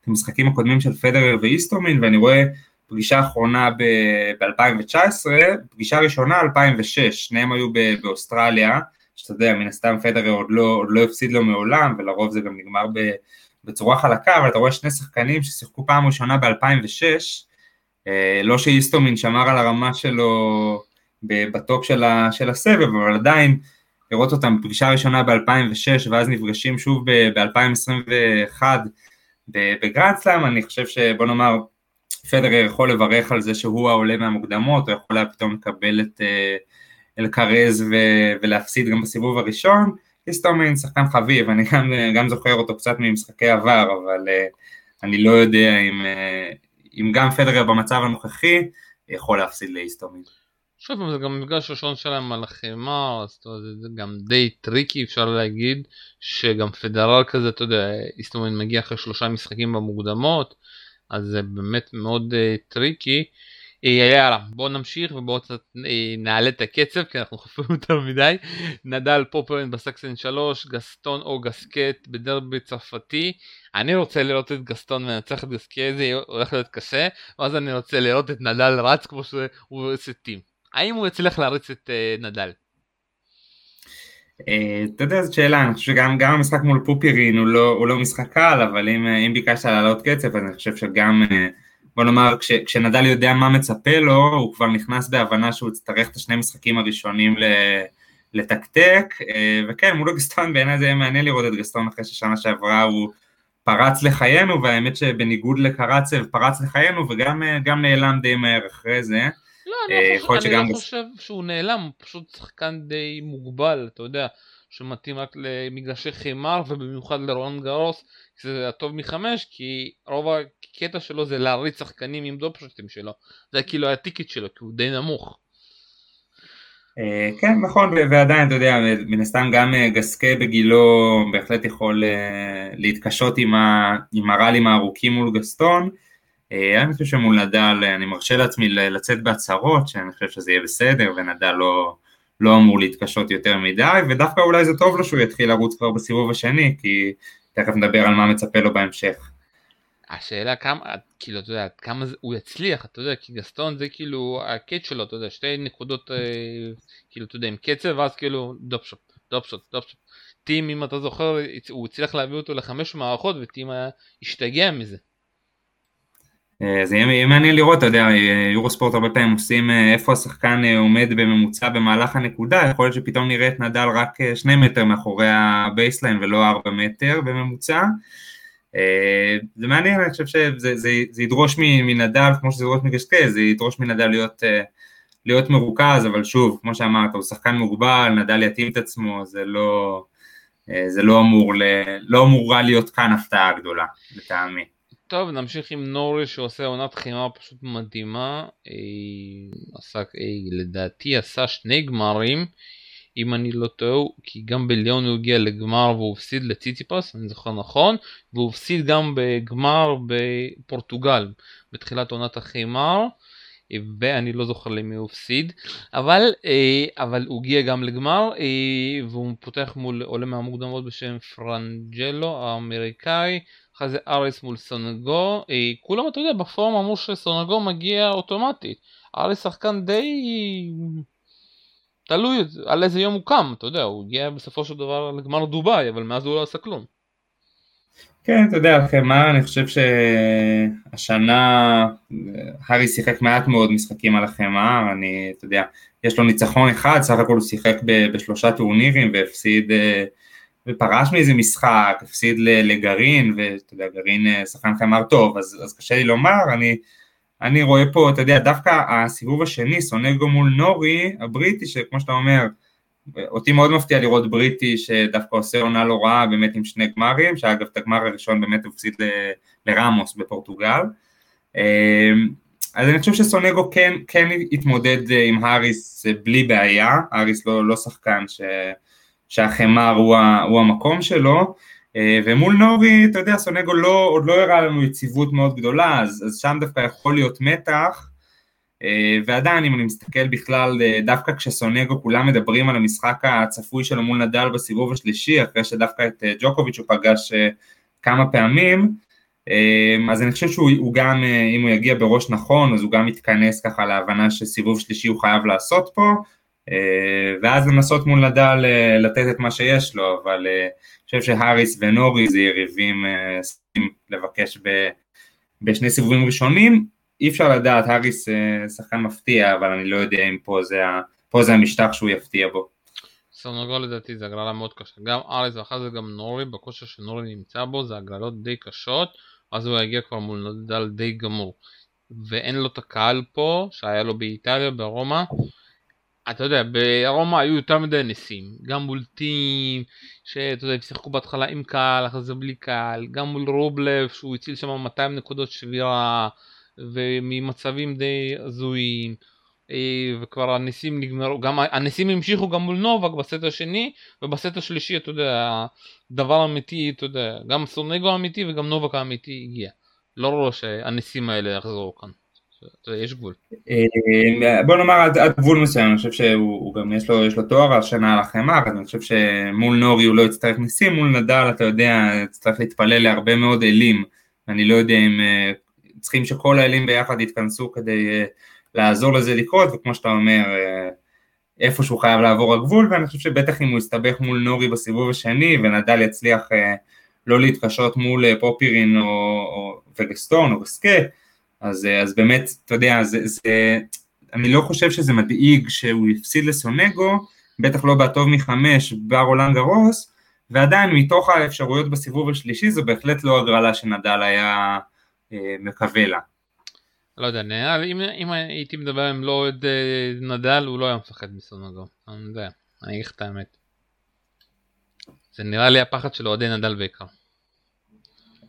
Speaker 2: את המשחקים הקודמים של פדרר ואיסטומין, ואני רואה פגישה אחרונה ב-2019, פגישה ראשונה 2006, שניהם היו באוסטרליה, שאתה יודע, מן הסתם פדרר עוד לא, עוד לא הפסיד לו מעולם, ולרוב זה גם נגמר בצורה חלקה, אבל אתה רואה שני שחקנים ששיחקו פעם ראשונה ב-2006, אה, לא שאיסטומין שמר על הרמה שלו בטופ של, של הסבב, אבל עדיין לראות אותם בפגישה ראשונה ב-2006 ואז נפגשים שוב ב-2021 בגרנדסלאם, אני חושב שבוא נאמר פדרר יכול לברך על זה שהוא העולה מהמוקדמות, הוא יכול היה פתאום לקבל את אה, אלקרז ו- ולהפסיד גם בסיבוב הראשון, היסטומין שחקן חביב, אני גם, גם זוכר אותו קצת ממשחקי עבר, אבל uh, אני לא יודע אם, uh, אם גם פדרר במצב הנוכחי יכול להפסיד לאיסטומין.
Speaker 1: שוב זה גם מפגש ראשון שלהם על החמר, אז זה גם די tricky אפשר להגיד, שגם פדרר כזה, אתה יודע, איסטומין מגיע אחרי שלושה משחקים במוקדמות, אז זה באמת מאוד אה, tricky. אה, יאללה, בואו נמשיך ובואו קצת אה, נעלה את הקצב, כי אנחנו (laughs) חופרים יותר מדי. נדל פופרן בסקסן 3, גסטון או גסקט בדרבי צרפתי. אני רוצה לראות את גסטון מנצח את גסקט, זה הולך להיות קשה, ואז אני רוצה לראות את נדל רץ כמו שהוא עושה טים. האם הוא יצליח להריץ את uh, נדל?
Speaker 2: אתה יודע, זאת שאלה, אני חושב שגם המשחק מול פופירין הוא לא, הוא לא משחק קל, אבל אם, ביקשת לעלות קצב, אז אני חושב שגם, בוא נאמר, כש, כשנדל יודע מה מצפה לו, הוא כבר נכנס בהבנה שהוא יצטרך את השני משחקים הראשונים ל, לתקתק, uh, וכן, מול גסטון בעיניי זה יהיה מעניין לראות את גסטון אחרי ששנה שעברה הוא פרץ לחיינו, והאמת שבניגוד לקרצב פרץ לחיינו וגם נעלם די מהר אחרי זה.
Speaker 1: לא, אני לא חושב, אני לא חושב שהוא נעלם, הוא פשוט שחקן די מוגבל, אתה יודע, שמתאים רק למגרשי חימר ובמיוחד לרון גרוס, זה הטוב מחמש, כי רוב הקטע שלו זה להריץ שחקנים עם דופשוטים שלו, זה כאילו הטיקט שלו, כי הוא די נמוך.
Speaker 2: אה, כן נכון ועדיין אתה יודע מן הסתם גם אה, גסקה בגילו בהחלט יכול אה, להתקשות עם הראלים הארוכים מול גסטון אני חושב שמול נדל אני מרשה לעצמי לצאת בהצהרות שאני חושב שזה יהיה בסדר ונדל לא, לא אמור להתקשות יותר מדי ודווקא אולי זה טוב לו שהוא יתחיל לרוץ כבר בסיבוב השני כי תכף נדבר על מה מצפה לו בהמשך.
Speaker 1: השאלה כמה, כאילו אתה יודע, כמה זה, הוא יצליח, אתה יודע, כי גסטון זה כאילו הקט שלו, אתה יודע, שתי נקודות, אה, כאילו אתה יודע, עם קצב, ואז כאילו דרופשוט, דרופשוט, דרופשוט. טים, אם אתה זוכר, הוא הצליח להביא אותו לחמש מערכות, וטים היה השתגע מזה.
Speaker 2: אה, זה יהיה מעניין לראות, אתה יודע, יורו ספורט הרבה פעמים עושים אה, איפה השחקן אה, עומד בממוצע במהלך הנקודה, יכול להיות שפתאום נראה את נדל רק שני מטר מאחורי ה baseline ולא ארבע מטר בממוצע. זה מעניין, אני חושב שזה זה, זה ידרוש מנדל, כמו שזה ידרוש מגשקה, זה ידרוש מנדל להיות, להיות מרוכז, אבל שוב, כמו שאמרת, הוא שחקן מוגבל, נדל יתאים את עצמו, זה לא, זה לא אמור, לא אמורה להיות כאן הפתעה גדולה, לטעמי.
Speaker 1: טוב נמשיך עם נורי שעושה עונת חימה פשוט מדהימה אה, עשה, אה, לדעתי עשה שני גמרים אם אני לא טועה כי גם בליון הוא הגיע לגמר והוא הפסיד לציציפס אני זוכר נכון והוא הפסיד גם בגמר בפורטוגל בתחילת עונת החימר ואני לא זוכר למי הוא הפסיד אבל אה, אבל הוא הגיע גם לגמר והוא פותח מול עולה מהמוקדמות בשם פרנג'לו האמריקאי אחרי זה אריס מול סונגו, אה, כולם אתה יודע בפורום אמרו שסונגו מגיע אוטומטית, אריס שחקן די תלוי על איזה יום הוא קם, אתה יודע, הוא הגיע בסופו של דבר לגמר דובאי, אבל מאז הוא לא עשה כלום.
Speaker 2: כן, אתה יודע, חמר, אני חושב שהשנה הארי שיחק מעט מאוד משחקים על החמר, אני, אתה יודע, יש לו ניצחון אחד, סך הכל הוא שיחק בשלושה טורנירים והפסיד אה, ופרש מאיזה משחק, הפסיד לגרעין, ואתה יודע, גרעין אה, שחקן חמר טוב, אז, אז קשה לי לומר, אני, אני רואה פה, אתה יודע, דווקא הסיבוב השני, סונגו מול נורי, הבריטי, שכמו שאתה אומר, אותי מאוד מפתיע לראות בריטי שדווקא עושה עונה לא רעה באמת עם שני גמרים, שאגב את הגמר הראשון באמת הפסיד לרמוס בפורטוגל. אז אני חושב שסונגו כן, כן התמודד עם האריס בלי בעיה, האריס לא, לא שחקן ש, שהחמר הוא, הוא המקום שלו, ומול נורי, אתה יודע, סונגו לא, עוד לא הראה לנו יציבות מאוד גדולה, אז, אז שם דווקא יכול להיות מתח, אה, ועדיין אם אני מסתכל בכלל, אה, דווקא כשסונגו כולם מדברים על המשחק הצפוי שלו מול נדל בסיבוב השלישי, אחרי שדווקא את אה, ג'וקוביץ' הוא פגש כמה פעמים, אז אני חושב שהוא גם, אם הוא יגיע בראש נכון, אז הוא גם יתכנס ככה להבנה שסיבוב שלישי הוא חייב לעשות פה, ואז לנסות מול נדל לתת את מה שיש לו, אבל חושב שהאריס ונורי זה יריבים לבקש בשני סיבובים ראשונים, אי אפשר לדעת, האריס אה, שחקן מפתיע, אבל אני לא יודע אם פה זה, פה זה המשטח שהוא יפתיע בו.
Speaker 1: סונגו לדעתי זה הגרלה מאוד קשה, גם אריס ואחרי זה גם נורי, בכושר שנורי נמצא בו זה הגרלות די קשות, אז הוא יגיע כבר מול נדל די גמור. ואין לו את הקהל פה, שהיה לו באיטליה, ברומא. אתה יודע, ברומא היו יותר מדי ניסים, גם מול טים, שאתה יודע, הם שיחקו בהתחלה עם קהל, אחרי זה בלי קהל, גם מול רובלב, שהוא הציל שם 200 נקודות שבירה, וממצבים די הזויים אה, וכבר הניסים נגמרו, גם הניסים המשיכו גם מול נובק בסט השני ובסט השלישי אתה יודע, דבר אמיתי, אתה יודע, גם סונגו אמיתי וגם נובק האמיתי הגיע. לא רואה שהניסים האלה יחזרו כאן. יש גבול.
Speaker 2: אה, בוא נאמר עד, עד גבול מסוים, אני חושב שהוא גם יש לו, יש לו תואר השנה על החמר, אני חושב שמול נורי הוא לא יצטרך ניסים, מול נדל אתה יודע, צריך להתפלל להרבה מאוד אלים, אני לא יודע אם אה, צריכים שכל האלים ביחד יתכנסו כדי uh, לעזור לזה לקרות, וכמו שאתה אומר, איפה שהוא חייב לעבור הגבול, ואני חושב שבטח אם הוא יסתבך מול נורי בסיבוב השני, ונדל יצליח לא להתקשות מול פופירין או, או וגסטון או גסקה, אז, uh, אז באמת, אתה יודע, זה, זה, אני לא חושב שזה מדאיג שהוא יפסיד לסונגו, בטח לא בהטוב מחמש ברולנד גרוס, ועדיין מתוך האפשרויות בסיבוב השלישי זו בהחלט לא הגרלה שנדל היה אה, מקווה לה.
Speaker 1: לא יודע, נראה אם, אם הייתי מדבר עם לא אוהד אה, נדל, הוא לא היה מפחד מסונגו. אני יודע, אני אגיד לך את האמת. זה נראה לי הפחד של אוהדי נדל בעיקר.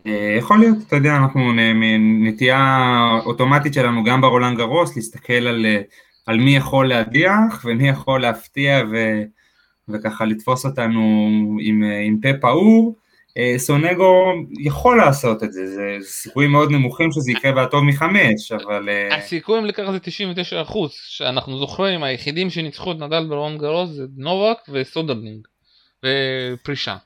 Speaker 2: אה, יכול להיות, אתה יודע, אנחנו נטייה אוטומטית שלנו גם ברולנד גרוס להסתכל על, על מי יכול להדיח ומי יכול להפתיע ו, וככה לתפוס אותנו עם, עם פה פעור אה, סונגו יכול לעשות את זה, זה סיכויים מאוד נמוכים שזה יקרה בהטוב מחמש, אבל...
Speaker 1: אה, הסיכויים לכך זה 99 אחוז, שאנחנו זוכרים, היחידים שניצחו את נדל ברון גרוס זה נובק וסודרלינג, ופרישה.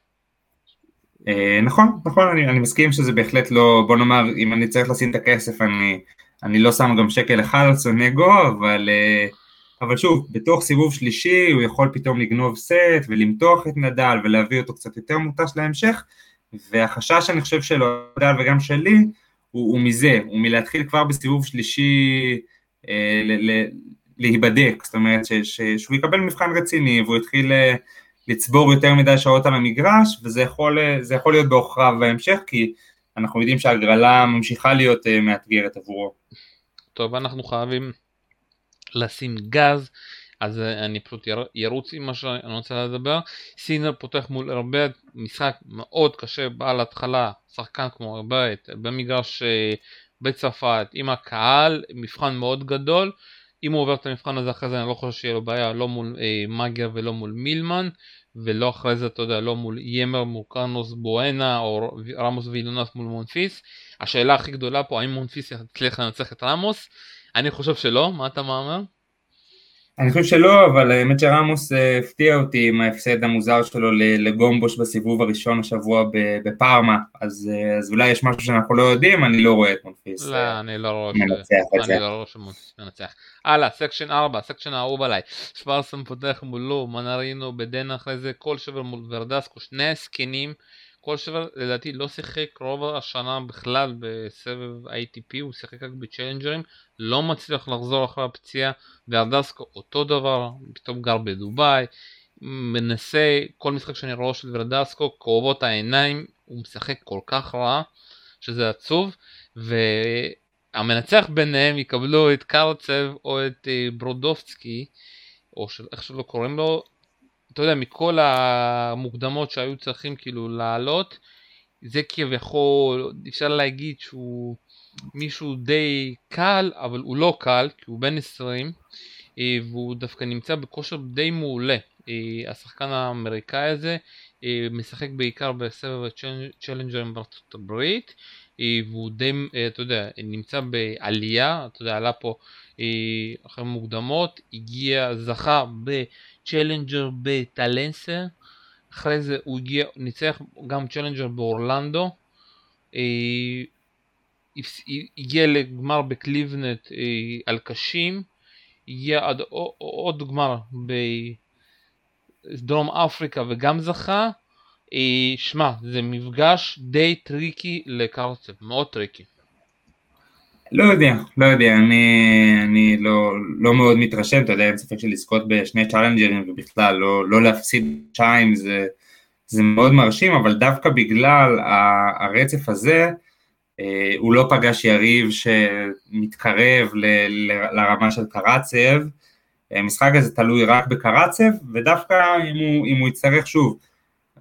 Speaker 2: אה, נכון, נכון, אני, אני מסכים שזה בהחלט לא, בוא נאמר, אם אני צריך לשים את הכסף, אני, אני לא שם גם שקל אחד על סונגו, אבל... אבל שוב, בתוך סיבוב שלישי הוא יכול פתאום לגנוב סט ולמתוח את נדל ולהביא אותו קצת יותר מוטש להמשך, והחשש אני חושב של נדל וגם שלי הוא, הוא מזה, הוא מלהתחיל כבר בסיבוב שלישי אה, ל, ל, להיבדק, זאת אומרת ש, ש, שהוא יקבל מבחן רציני והוא יתחיל אה, לצבור יותר מדי שעות על המגרש וזה יכול, אה, יכול להיות בעוכריו בהמשך כי אנחנו יודעים שהגרלה ממשיכה להיות אה, מאתגרת עבורו.
Speaker 1: טוב, אנחנו חייבים לשים גז, אז אני פשוט ירוץ עם מה שאני רוצה לדבר. סינר פותח מול הרבה משחק מאוד קשה, בעל התחלה, שחקן כמו הרבה במגרש אה, בצרפת, עם הקהל, מבחן מאוד גדול. אם הוא עובר את המבחן הזה אחרי זה אני לא חושב שיהיה לו בעיה לא מול אה, מגר ולא מול מילמן ולא אחרי זה אתה יודע לא מול ימר מול קרנוס בואנה או רמוס ואילונס מול מונפיס השאלה הכי גדולה פה האם מונפיס יצליח לנצח את רמוס אני חושב שלא, מה אתה מאמר?
Speaker 2: אני חושב שלא, אבל האמת שרמוס אה, הפתיע אותי עם ההפסד המוזר שלו לגומבוש בסיבוב הראשון השבוע בפארמה, אז, אה, אז אולי יש משהו שאנחנו לא יודעים, אני לא רואה את מונפיס
Speaker 1: לא, אני לא רואה את זה. אני לא רואה שמונפיס מנצח. הלאה, section 4, section האהוב עליי. שוורצמן פותח מול לו, מנרינו, בדנה אחרי זה, קולשרייבר מול ורדסקו, שני הסכנים. קולשרייבר לדעתי לא שיחק רוב השנה בכלל בסבב ATP, הוא שיחק רק בצ'לנג'רים, לא מצליח לחזור אחרי הפציעה, וארדסקו אותו דבר, פתאום גר בדובאי, מנסה, כל משחק שאני רואה של ורדסקו, קרובות העיניים, הוא משחק כל כך רע, שזה עצוב, והמנצח ביניהם יקבלו את קרצב או את אה, ברודובסקי, או איך שלא קוראים לו, אתה יודע, מכל המוקדמות שהיו צריכים כאילו לעלות, זה כביכול, אפשר להגיד שהוא מישהו די קל, אבל הוא לא קל, כי הוא בן 20, אה, והוא דווקא נמצא בכושר די מעולה. אה, השחקן האמריקאי הזה אה, משחק בעיקר בסבב הצ'לנג'רים בארצות הברית, והוא די, אתה יודע, נמצא בעלייה, אתה יודע, עלה פה אחרי מוקדמות, הגיע, זכה בצ'לנג'ר בטלהאסי, אחרי זה הוא הגיע, ניצח גם צ'לנג'ר באורלנדו, הגיע לגמר בקליבלנד על קשים, הגיע עד עוד גמר בדרום אפריקה וגם זכה. אה, שמע, זה מפגש די טריקי לקרצב, מאוד טריקי.
Speaker 2: לא יודע, לא יודע, אני, אני לא, לא מאוד מתרשם, אתה יודע, אין ספק של לזכות בשני צ'אלנג'רים ובכלל לא, לא להפסיד שניים זה, זה מאוד מרשים, אבל דווקא בגלל הרצף הזה, אה, הוא לא פגש יריב שמתקרב ל, ל, לרמה של קרצב, המשחק הזה תלוי רק בקרצב, ודווקא אם הוא, אם הוא יצטרך שוב,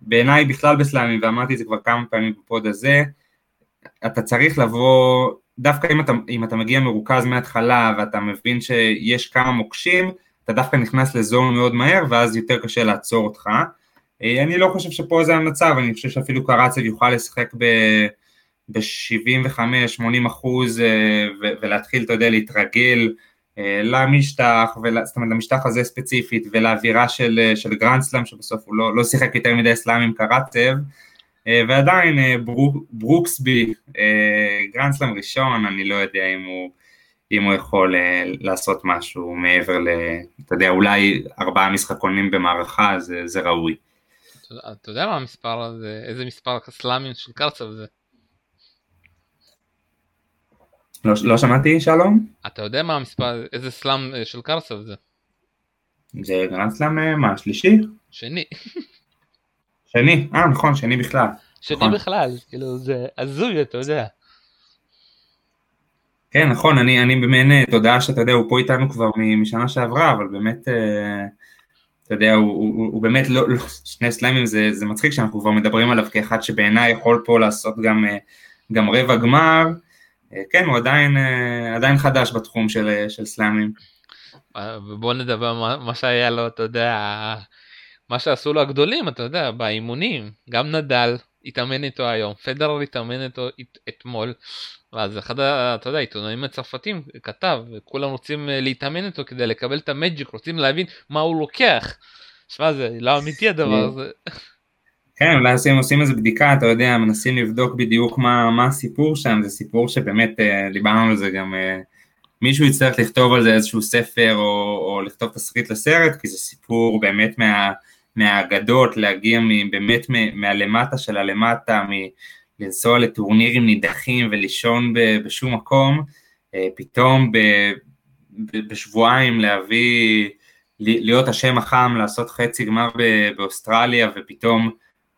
Speaker 2: בעיניי בכלל בסלאמים, ואמרתי את זה כבר כמה פעמים בפוד הזה, אתה צריך לבוא, דווקא אם אתה, אם אתה מגיע מרוכז מההתחלה ואתה מבין שיש כמה מוקשים, אתה דווקא נכנס לזון מאוד מהר ואז יותר קשה לעצור אותך. אה, אני לא חושב שפה זה המצב, אני חושב שאפילו קרצב יוכל לשחק ב... ב-75-80 אחוז אה, ולהתחיל, אתה יודע, להתרגל אה, למשטח, זאת אומרת למשטח הזה ספציפית ולאווירה של, של גרנדסלאם שבסוף הוא לא, לא שיחק יותר מדי סלאם עם קרטב ועדיין ברוק, ברוקסבי, גרנדסלאם ראשון, אני לא יודע אם הוא, אם הוא יכול לעשות משהו מעבר ל... אתה יודע, אולי ארבעה משחקונים במערכה זה, זה ראוי.
Speaker 1: אתה יודע מה המספר הזה, איזה מספר סלאמים של קרצב זה?
Speaker 2: לא, לא שמעתי שלום.
Speaker 1: אתה יודע מה המספר, איזה סלאם אה, של קרצב זה?
Speaker 2: זה גרנד סלאם אה, מה, שלישי?
Speaker 1: שני. (laughs)
Speaker 2: שני, אה נכון, שני בכלל.
Speaker 1: שני נכון. בכלל, כאילו זה הזוי אתה יודע.
Speaker 2: כן נכון, אני, אני במעין אה, תודעה שאתה יודע, הוא פה איתנו כבר משנה שעברה, אבל באמת, אתה יודע, הוא, הוא, הוא באמת לא, לא שני סלאמים זה, זה מצחיק שאנחנו כבר מדברים עליו כאחד שבעיניי יכול פה לעשות גם, גם רבע גמר, אה, כן, הוא עדיין, אה, עדיין חדש בתחום של, אה, של סלאמים.
Speaker 1: ובוא נדבר מה, מה שהיה לו, אתה יודע, מה שעשו לו הגדולים, אתה יודע, באימונים, גם נדל התאמן איתו היום, פדרר התאמן איתו את, אתמול, ואז אחד, אתה יודע, העיתונאים הצרפתים כתב, כולם רוצים להתאמן איתו כדי לקבל את המג'יק, רוצים להבין מה הוא לוקח. שמע, זה לא אמיתי הדבר הזה.
Speaker 2: כן, אולי עושים, עושים איזה בדיקה, אתה יודע, מנסים לבדוק בדיוק מה, מה הסיפור שם, זה סיפור שבאמת, אה, דיברנו על זה גם, אה, מישהו יצטרך לכתוב על זה איזשהו ספר או, או לכתוב תסריט לסרט, כי זה סיפור באמת מה, מהאגדות, להגיע באמת מהלמטה של הלמטה, לנסוע לטורנירים נידחים ולישון בשום מקום, אה, פתאום בשבועיים להביא, להיות השם החם, לעשות חצי גמר באוסטרליה ופתאום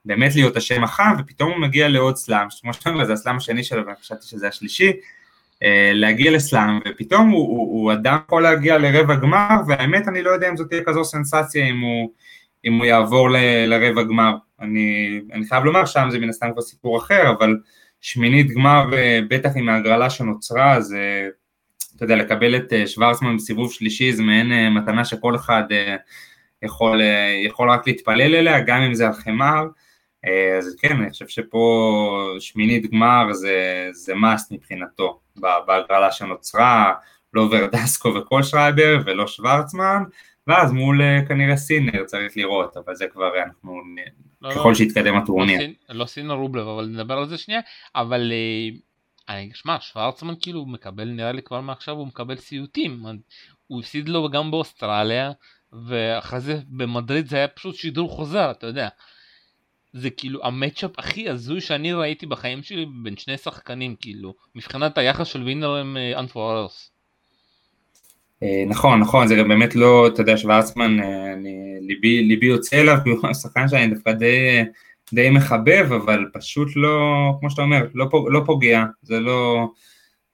Speaker 2: באמת להיות השם החם, ופתאום הוא מגיע לעוד סלאם, כמו שאתה אומר, זה הסלאם השני שלו, ואני חשבתי שזה השלישי, אה, להגיע לסלאם, ופתאום הוא, הוא, הוא אדם יכול להגיע לרבע גמר, והאמת אני לא יודע אם זאת תהיה כזו סנסציה אם הוא, אם הוא יעבור ל, לרבע גמר. אני, אני חייב לומר שם זה מן הסתם כבר סיפור אחר, אבל שמינית גמר, אה, בטח עם ההגרלה שנוצרה, זה, אתה יודע, לקבל את אה, שוורצמן בסיבוב שלישי זה מעין מתנה שכל אחד יכול, יכול רק להתפלל אליה, גם אם זה על חמר. אה, אז כן, אני חושב שפה שמינית גמר זה, זה must מבחינתו בהגרלה שנוצרה, לא ורדסקו וכל שרייבר ולא שוורצמן, ואז מול אה, כנראה סינר צריך לראות, אבל זה כבר אנחנו, לא, ככל לא, שיתקדם הטורניר.
Speaker 1: לא, לא סינר רובלב, אבל נדבר על זה שנייה, אבל אה, אני, שמע, שוורצמן כאילו מקבל, נראה לי כבר מעכשיו הוא מקבל סיוטים, הוא הפסיד לו גם באוסטרליה, ואחרי זה במדריד זה היה פשוט שידור חוזר, אתה יודע. זה כאילו המצ'אפ הכי הזוי שאני ראיתי בחיים שלי בין שני שחקנים כאילו מבחינת היחס של וינר עם אנפוררס.
Speaker 2: אה, נכון נכון זה גם באמת לא אתה יודע שוורצמן אה, ליבי ליבי יוצא אליו הוא השחקן שאני דווקא די די מחבב אבל פשוט לא כמו שאתה אומר לא, לא פוגע זה לא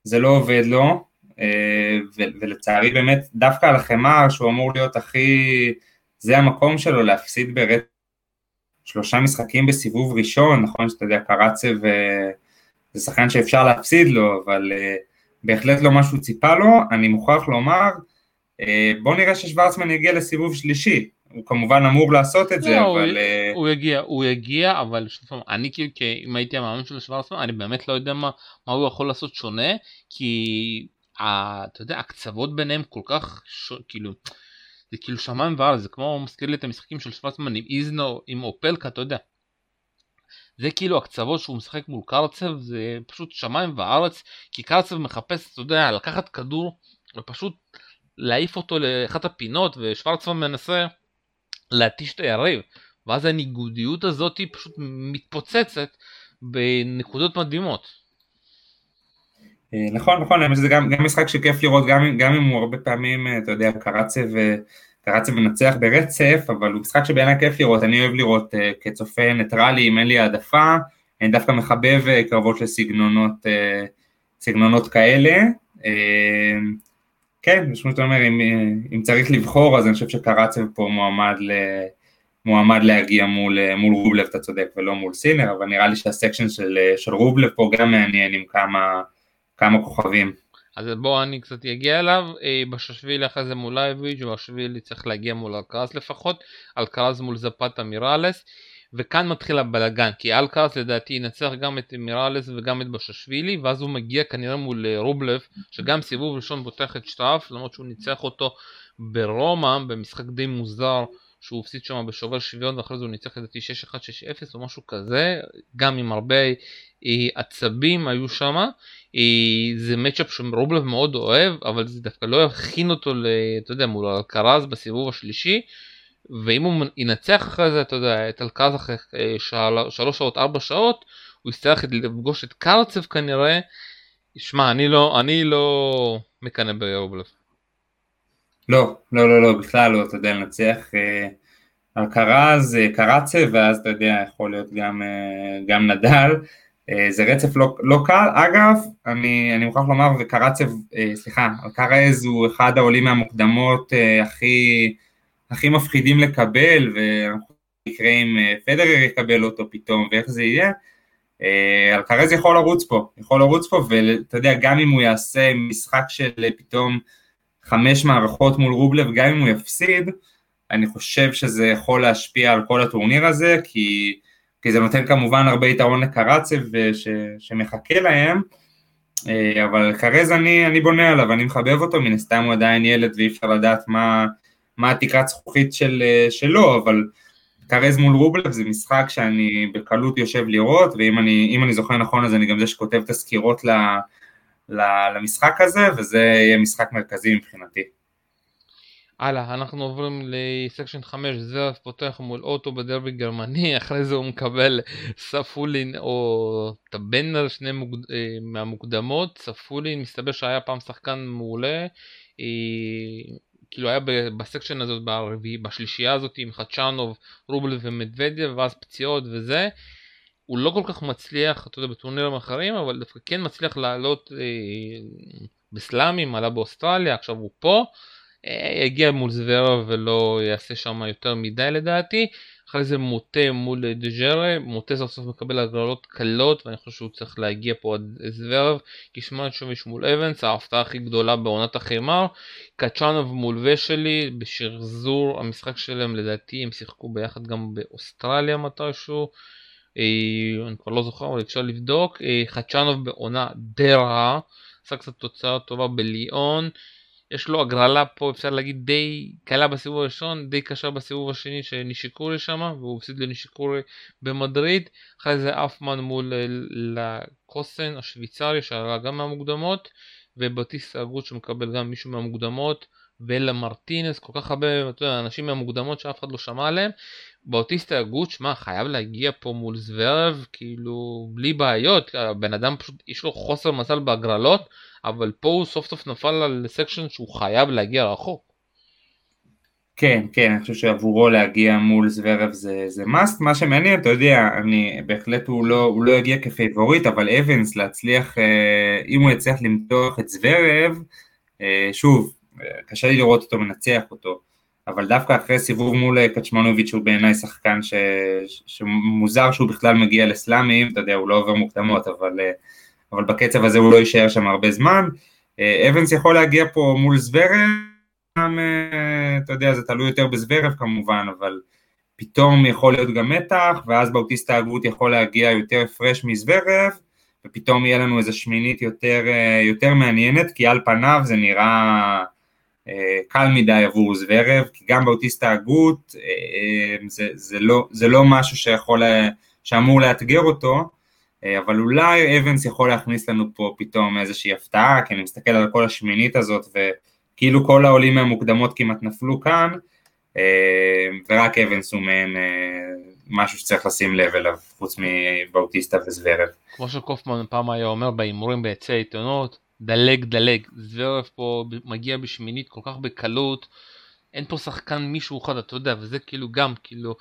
Speaker 2: זה לא עובד לו אה, ולצערי באמת דווקא על החמר שהוא אמור להיות הכי זה המקום שלו להפסיד ברצף שלושה משחקים בסיבוב ראשון, נכון שאתה יודע, קרצב זה שחקן שאפשר להפסיד לו, אבל בהחלט לא מה שהוא ציפה לו, אני מוכרח לומר, בוא נראה ששוורצמן יגיע לסיבוב שלישי, הוא כמובן אמור לעשות את זה, לא, אבל...
Speaker 1: הוא, הוא יגיע, הוא יגיע, אבל שוב פעם, אני כאילו, אם הייתי המאמן של שוורצמן, אני באמת לא יודע מה, מה הוא יכול לעשות שונה, כי אתה יודע, הקצוות ביניהם כל כך, ש... כאילו, זה כאילו שמיים וארץ, זה כמו מזכיר לי את המשחקים של שוורצמן עם איזנו, עם אופלקה, אתה יודע. זה כאילו הקצוות שהוא משחק מול קרצב, זה פשוט שמיים וארץ, כי קרצב מחפש, אתה יודע, לקחת כדור ופשוט להעיף אותו לאחת הפינות, ושוורצמן מנסה להתיש את היריב, ואז הניגודיות הזאת פשוט מתפוצצת בנקודות מדהימות.
Speaker 2: אה, נכון, נכון, זה גם, גם משחק שכיף לראות, גם, אם הוא הרבה פעמים, אה, אתה יודע, קרצב, קרצב מנצח ברצף, אבל הוא משחק שבעיניי כיף לראות, אני אוהב לראות uh, כצופה ניטרלי, אם אין לי העדפה, אני דווקא מחבב אה, קרבות של סגנונות, אה, סגנונות כאלה. כן, כמו שאתה אומר, אם, אם צריך לבחור, אז אני חושב שקרצב פה מועמד, ל, מועמד להגיע מול, מול רובלב, אתה צודק, ולא מול סינר, אבל נראה לי שה section של, של רובלב פה גם מעניין עם כמה, כמה כוכבים.
Speaker 1: אז בואו אני קצת אגיע אליו, אה, בסילשווילי אחרי זה מול לייביץ' ובסילשווילי צריך להגיע מול אלקרז לפחות, אלקרז מול זפתה מיראלס, וכאן מתחיל הבלאגן, כי אלקרז לדעתי ינצח גם את מיראלס וגם את בששווילי, ואז הוא מגיע כנראה מול אה, רובלב, שגם סיבוב ראשון פותח את שטראף, למרות שהוא ניצח אותו ברומא, במשחק די מוזר, שהוא הפסיד שם בשובר שוויון ואחרי זה הוא ניצח לדעתי 6-1, 6-0 או משהו כזה, גם עם הרבה אה, עצבים היו שם. אה, זה מצ'אפ שרובלב מאוד אוהב, אבל זה דווקא לא יכין אותו, אתה יודע, מול אלקרז בסיבוב השלישי. ואם הוא ינצח אחרי זה, אתה יודע, את אלקרז אחרי אה, שלוש שעות, ארבע שעות, הוא יצטרך לפגוש את קרצב כנראה. שמע, אני לא, אני לא מקנא ברובלב.
Speaker 2: לא, לא, לא, לא, בכלל לא, אתה יודע, לנצח אלקרז, אה, קרצב, ואז אתה יודע, יכול להיות גם, אה, גם נדל. אה, זה רצף לא, לא קל, אגב, אני, אני מוכרח לומר, וקרצב, אה, סליחה, אלקרז הוא אחד העולים מהמוקדמות הכי, הכי מפחידים לקבל, יקרה אם פדרר יקבל אותו פתאום, ואיך זה יהיה, אלקרז יכול לרוץ פה, יכול לרוץ פה, ואתה יודע, גם אם הוא יעשה משחק של פתאום חמש מערכות מול רובלב, גם אם הוא יפסיד, אני חושב שזה יכול להשפיע על כל הטורניר הזה, כי כי זה נותן כמובן הרבה יתרון לקרצב ש, שמחכה להם, אה, אבל קרז אני, אני בונה עליו, אני מחבב אותו, מן הסתם הוא עדיין ילד ואי אפשר לדעת מה, מה התקרת זכוכית של, אה, שלו, אבל קרז מול רובלב זה משחק שאני בקלות יושב לראות, ואם אני, אני זוכר נכון אז אני גם זה שכותב את הסקירות ל, ל, למשחק הזה, וזה יהיה משחק מרכזי מבחינתי.
Speaker 1: הלאה, אנחנו עוברים לסקשן 5, זרף פותח מול אוטו בדרבי גרמני, (laughs) אחרי זה הוא מקבל ספולין או טבנר, שני מוקד... אה, מהמוקדמות, ספולין מסתבר שהיה פעם שחקן מעולה, אה, כאילו היה בסקשן הזאת ברביעי, בשלישייה הזאת עם חדשנוב, רובל ומדוודיה, ואז פציעות וזה. הוא לא כל כך מצליח, אתה יודע, בטורנירים אחרים, אבל דווקא כן מצליח לעלות אה, בסלאמים, עלה באוסטרליה, עכשיו הוא פה. יגיע מול זוורה ולא יעשה שם יותר מדי לדעתי. אחרי זה מוטה מול דג'רה, מוטה סוף סוף מקבל הגרלות קלות ואני חושב שהוא צריך להגיע פה עד זוורב, כשמעט שוביש מול אבנס, ההפתעה הכי גדולה בעונת החימר, קצ'אנוב מול ושלי, בשחזור המשחק שלהם לדעתי הם שיחקו ביחד גם באוסטרליה מתישהו, אה, אני כבר לא זוכר אבל אפשר לבדוק, אה, חצ'אנוב בעונה די רעה, עשה קצת תוצאה טובה בליאון, יש לו הגרלה פה אפשר להגיד די קלה בסיבוב הראשון, די קשה בסיבוב השני שנישיקורי שם, והוא הפסיד לנישיקורי במדריד, אחרי זה הנפמן מול אה, לקסונן השוויצרי שעלה גם מהמוקדמות, ובאוטיסטה אגוט שמקבל גם מישהו מהמוקדמות, ואלה מרטינס, כל כך הרבה יודע, אנשים מהמוקדמות שאף אחד לא שמע עליהם. באוטיסטה אגוט, שמע, חייב להגיע פה מול זוורב, כאילו, בלי בעיות, הבן אדם פשוט, יש לו חוסר מזל בהגרלות, אבל פה הוא סוף סוף נפל על section שהוא חייב להגיע רחוק.
Speaker 2: כן, כן, אני חושב שעבורו להגיע מול זוורב זה, זה must, מה שמעניין, אתה יודע, אני, בהחלט הוא לא, הוא לא יגיע כפייבוריט, אבל אבנס להצליח, אה, אם הוא יצליח למתוח את זוורב, אה, שוב, קשה לי לראות אותו מנצח אותו, אבל דווקא אחרי סיבוב מול קצ'מנוביץ' הוא בעיניי שחקן ש... שמוזר שהוא בכלל מגיע לסלאמים, אתה יודע, הוא לא עובר מוקדמות, אבל, אבל בקצב הזה הוא לא יישאר שם הרבה זמן. אבנס יכול להגיע פה מול זוורב, אתה יודע, זה תלוי יותר בזוורב כמובן, אבל פתאום יכול להיות גם מתח, ואז באוטיסטה הגות יכול להגיע יותר הפרש מזוורב, ופתאום יהיה לנו איזו שמינית יותר, יותר מעניינת, כי על פניו זה נראה אה, קל מדי עבור זוורב, כי גם באוטיסטה הגות אה, זה, זה, לא, זה לא משהו שיכול, שאמור לאתגר אותו, אה, אבל אולי אבנס יכול להכניס לנו פה פתאום איזושהי הפתעה, כי אני מסתכל על כל השמינית הזאת, וכאילו כל העולים מהמוקדמות כמעט נפלו כאן, ורק אבנס הוא מעין משהו שצריך לשים לב אליו, חוץ מבאוטיסטה וזוורב.
Speaker 1: כמו שקופמן פעם היה אומר בהימורים ביצי העיתונות, דלג דלג, זוורף פה מגיע בשמינית כל כך בקלות, אין פה שחקן מישהו אחד, אתה יודע, וזה כאילו גם, כאילו,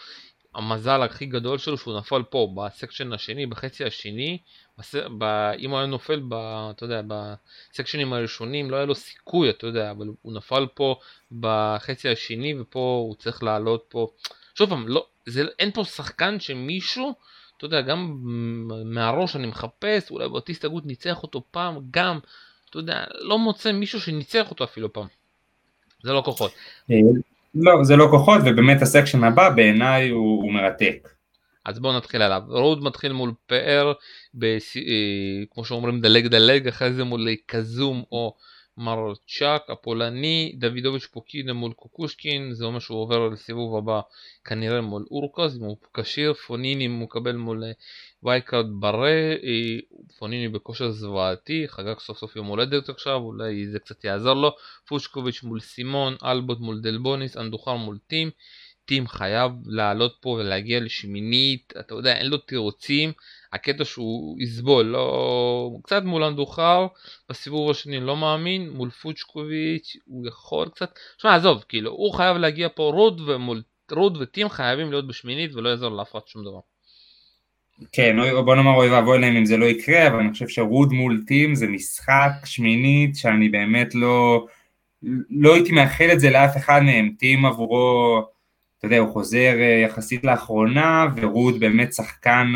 Speaker 1: המזל הכי גדול שלו שהוא נפל פה, בסקשן השני, בחצי השני, בס... ב... אם הוא היה נופל, ב... אתה יודע, בסקשנים הראשונים, לא היה לו סיכוי, אתה יודע, אבל הוא נפל פה בחצי השני, ופה הוא צריך לעלות פה, שוב פעם, לא, זה... אין פה שחקן שמישהו, אתה יודע, גם מהראש אני מחפש, אולי באוטיסט הגות ניצח אותו פעם, גם, אתה יודע, לא מוצא מישהו שניצח אותו אפילו פעם. זה לא כוחות.
Speaker 2: אה, לא, זה לא כוחות, ובאמת ה section הבא בעיניי הוא, הוא מרתק.
Speaker 1: אז בואו נתחיל עליו. רוד מתחיל מול פאר, בס... אה, כמו שאומרים דלג דלג, אחרי זה מול קזו או מייכז'אק הפולני, דוידוביץ' פוקידה מול קוקושקין, זה אומר שהוא עובר לסיבוב הבא כנראה מול הורקאץ', אם הוא כשיר, פוניני מקבל מול אה, wild card ברר, אה, פוניני בכושר זוועתי, חגג סוף סוף יום הולדת עכשיו, אולי זה קצת יעזור לו, פוצ'וביץ' מול סימון, אלבוט מול דלבוניס, אנדוחר מול טים, טים חייב לעלות פה ולהגיע לשמינית, אתה יודע, אין לו תירוצים, הקטע שהוא יסבול, לא... קצת מול אנדוחר, בסיבוב השני לא מאמין, מול פוצ'וביץ' הוא יכול קצת, שמע עזוב, כאילו, הוא חייב להגיע פה רוד ומול רוד וטים חייבים להיות בשמינית ולא יעזור לאף אחד שום דבר.
Speaker 2: כן, בוא נאמר אוי ואבוי להם אם זה לא יקרה, אבל אני חושב שרוד מול טים זה משחק שמינית שאני באמת לא, לא הייתי מאחל את זה לאף אחד מהם, טים עבורו, אתה יודע, הוא חוזר אה, יחסית לאחרונה, ורוד באמת שחקן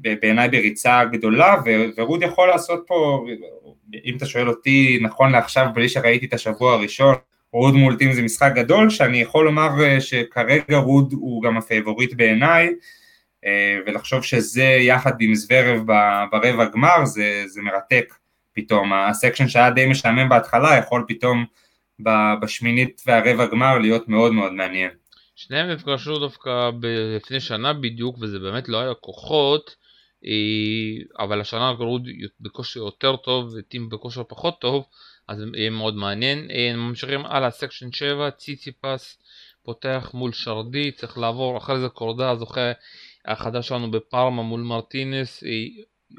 Speaker 2: בעיניי בריצה גדולה, ורוד יכול לעשות פה, אם אתה שואל אותי נכון לעכשיו, בלי שראיתי את השבוע הראשון, רוד מול טים זה משחק גדול, שאני יכול לומר אה, שכרגע רוד הוא גם הפייבוריט בעיניי, אה, ולחשוב שזה יחד עם זוורב ברבע גמר זה, זה מרתק פתאום, ה section שהיה די משעמם בהתחלה יכול פתאום בשמינית והרבע גמר להיות מאוד מאוד מעניין.
Speaker 1: שניהם נפגשו דווקא לפני שנה בדיוק וזה באמת לא היה כוחות אבל השנה רוד בכושר יותר טוב וטים בכושר פחות טוב אז יהיה מאוד מעניין. אה, ממשיכים הלאה, section 7, ציציפס פותח מול שרדי, צריך לעבור אחרי זה קורדה, זוכה החדש שלנו בפארמה מול מרטינס,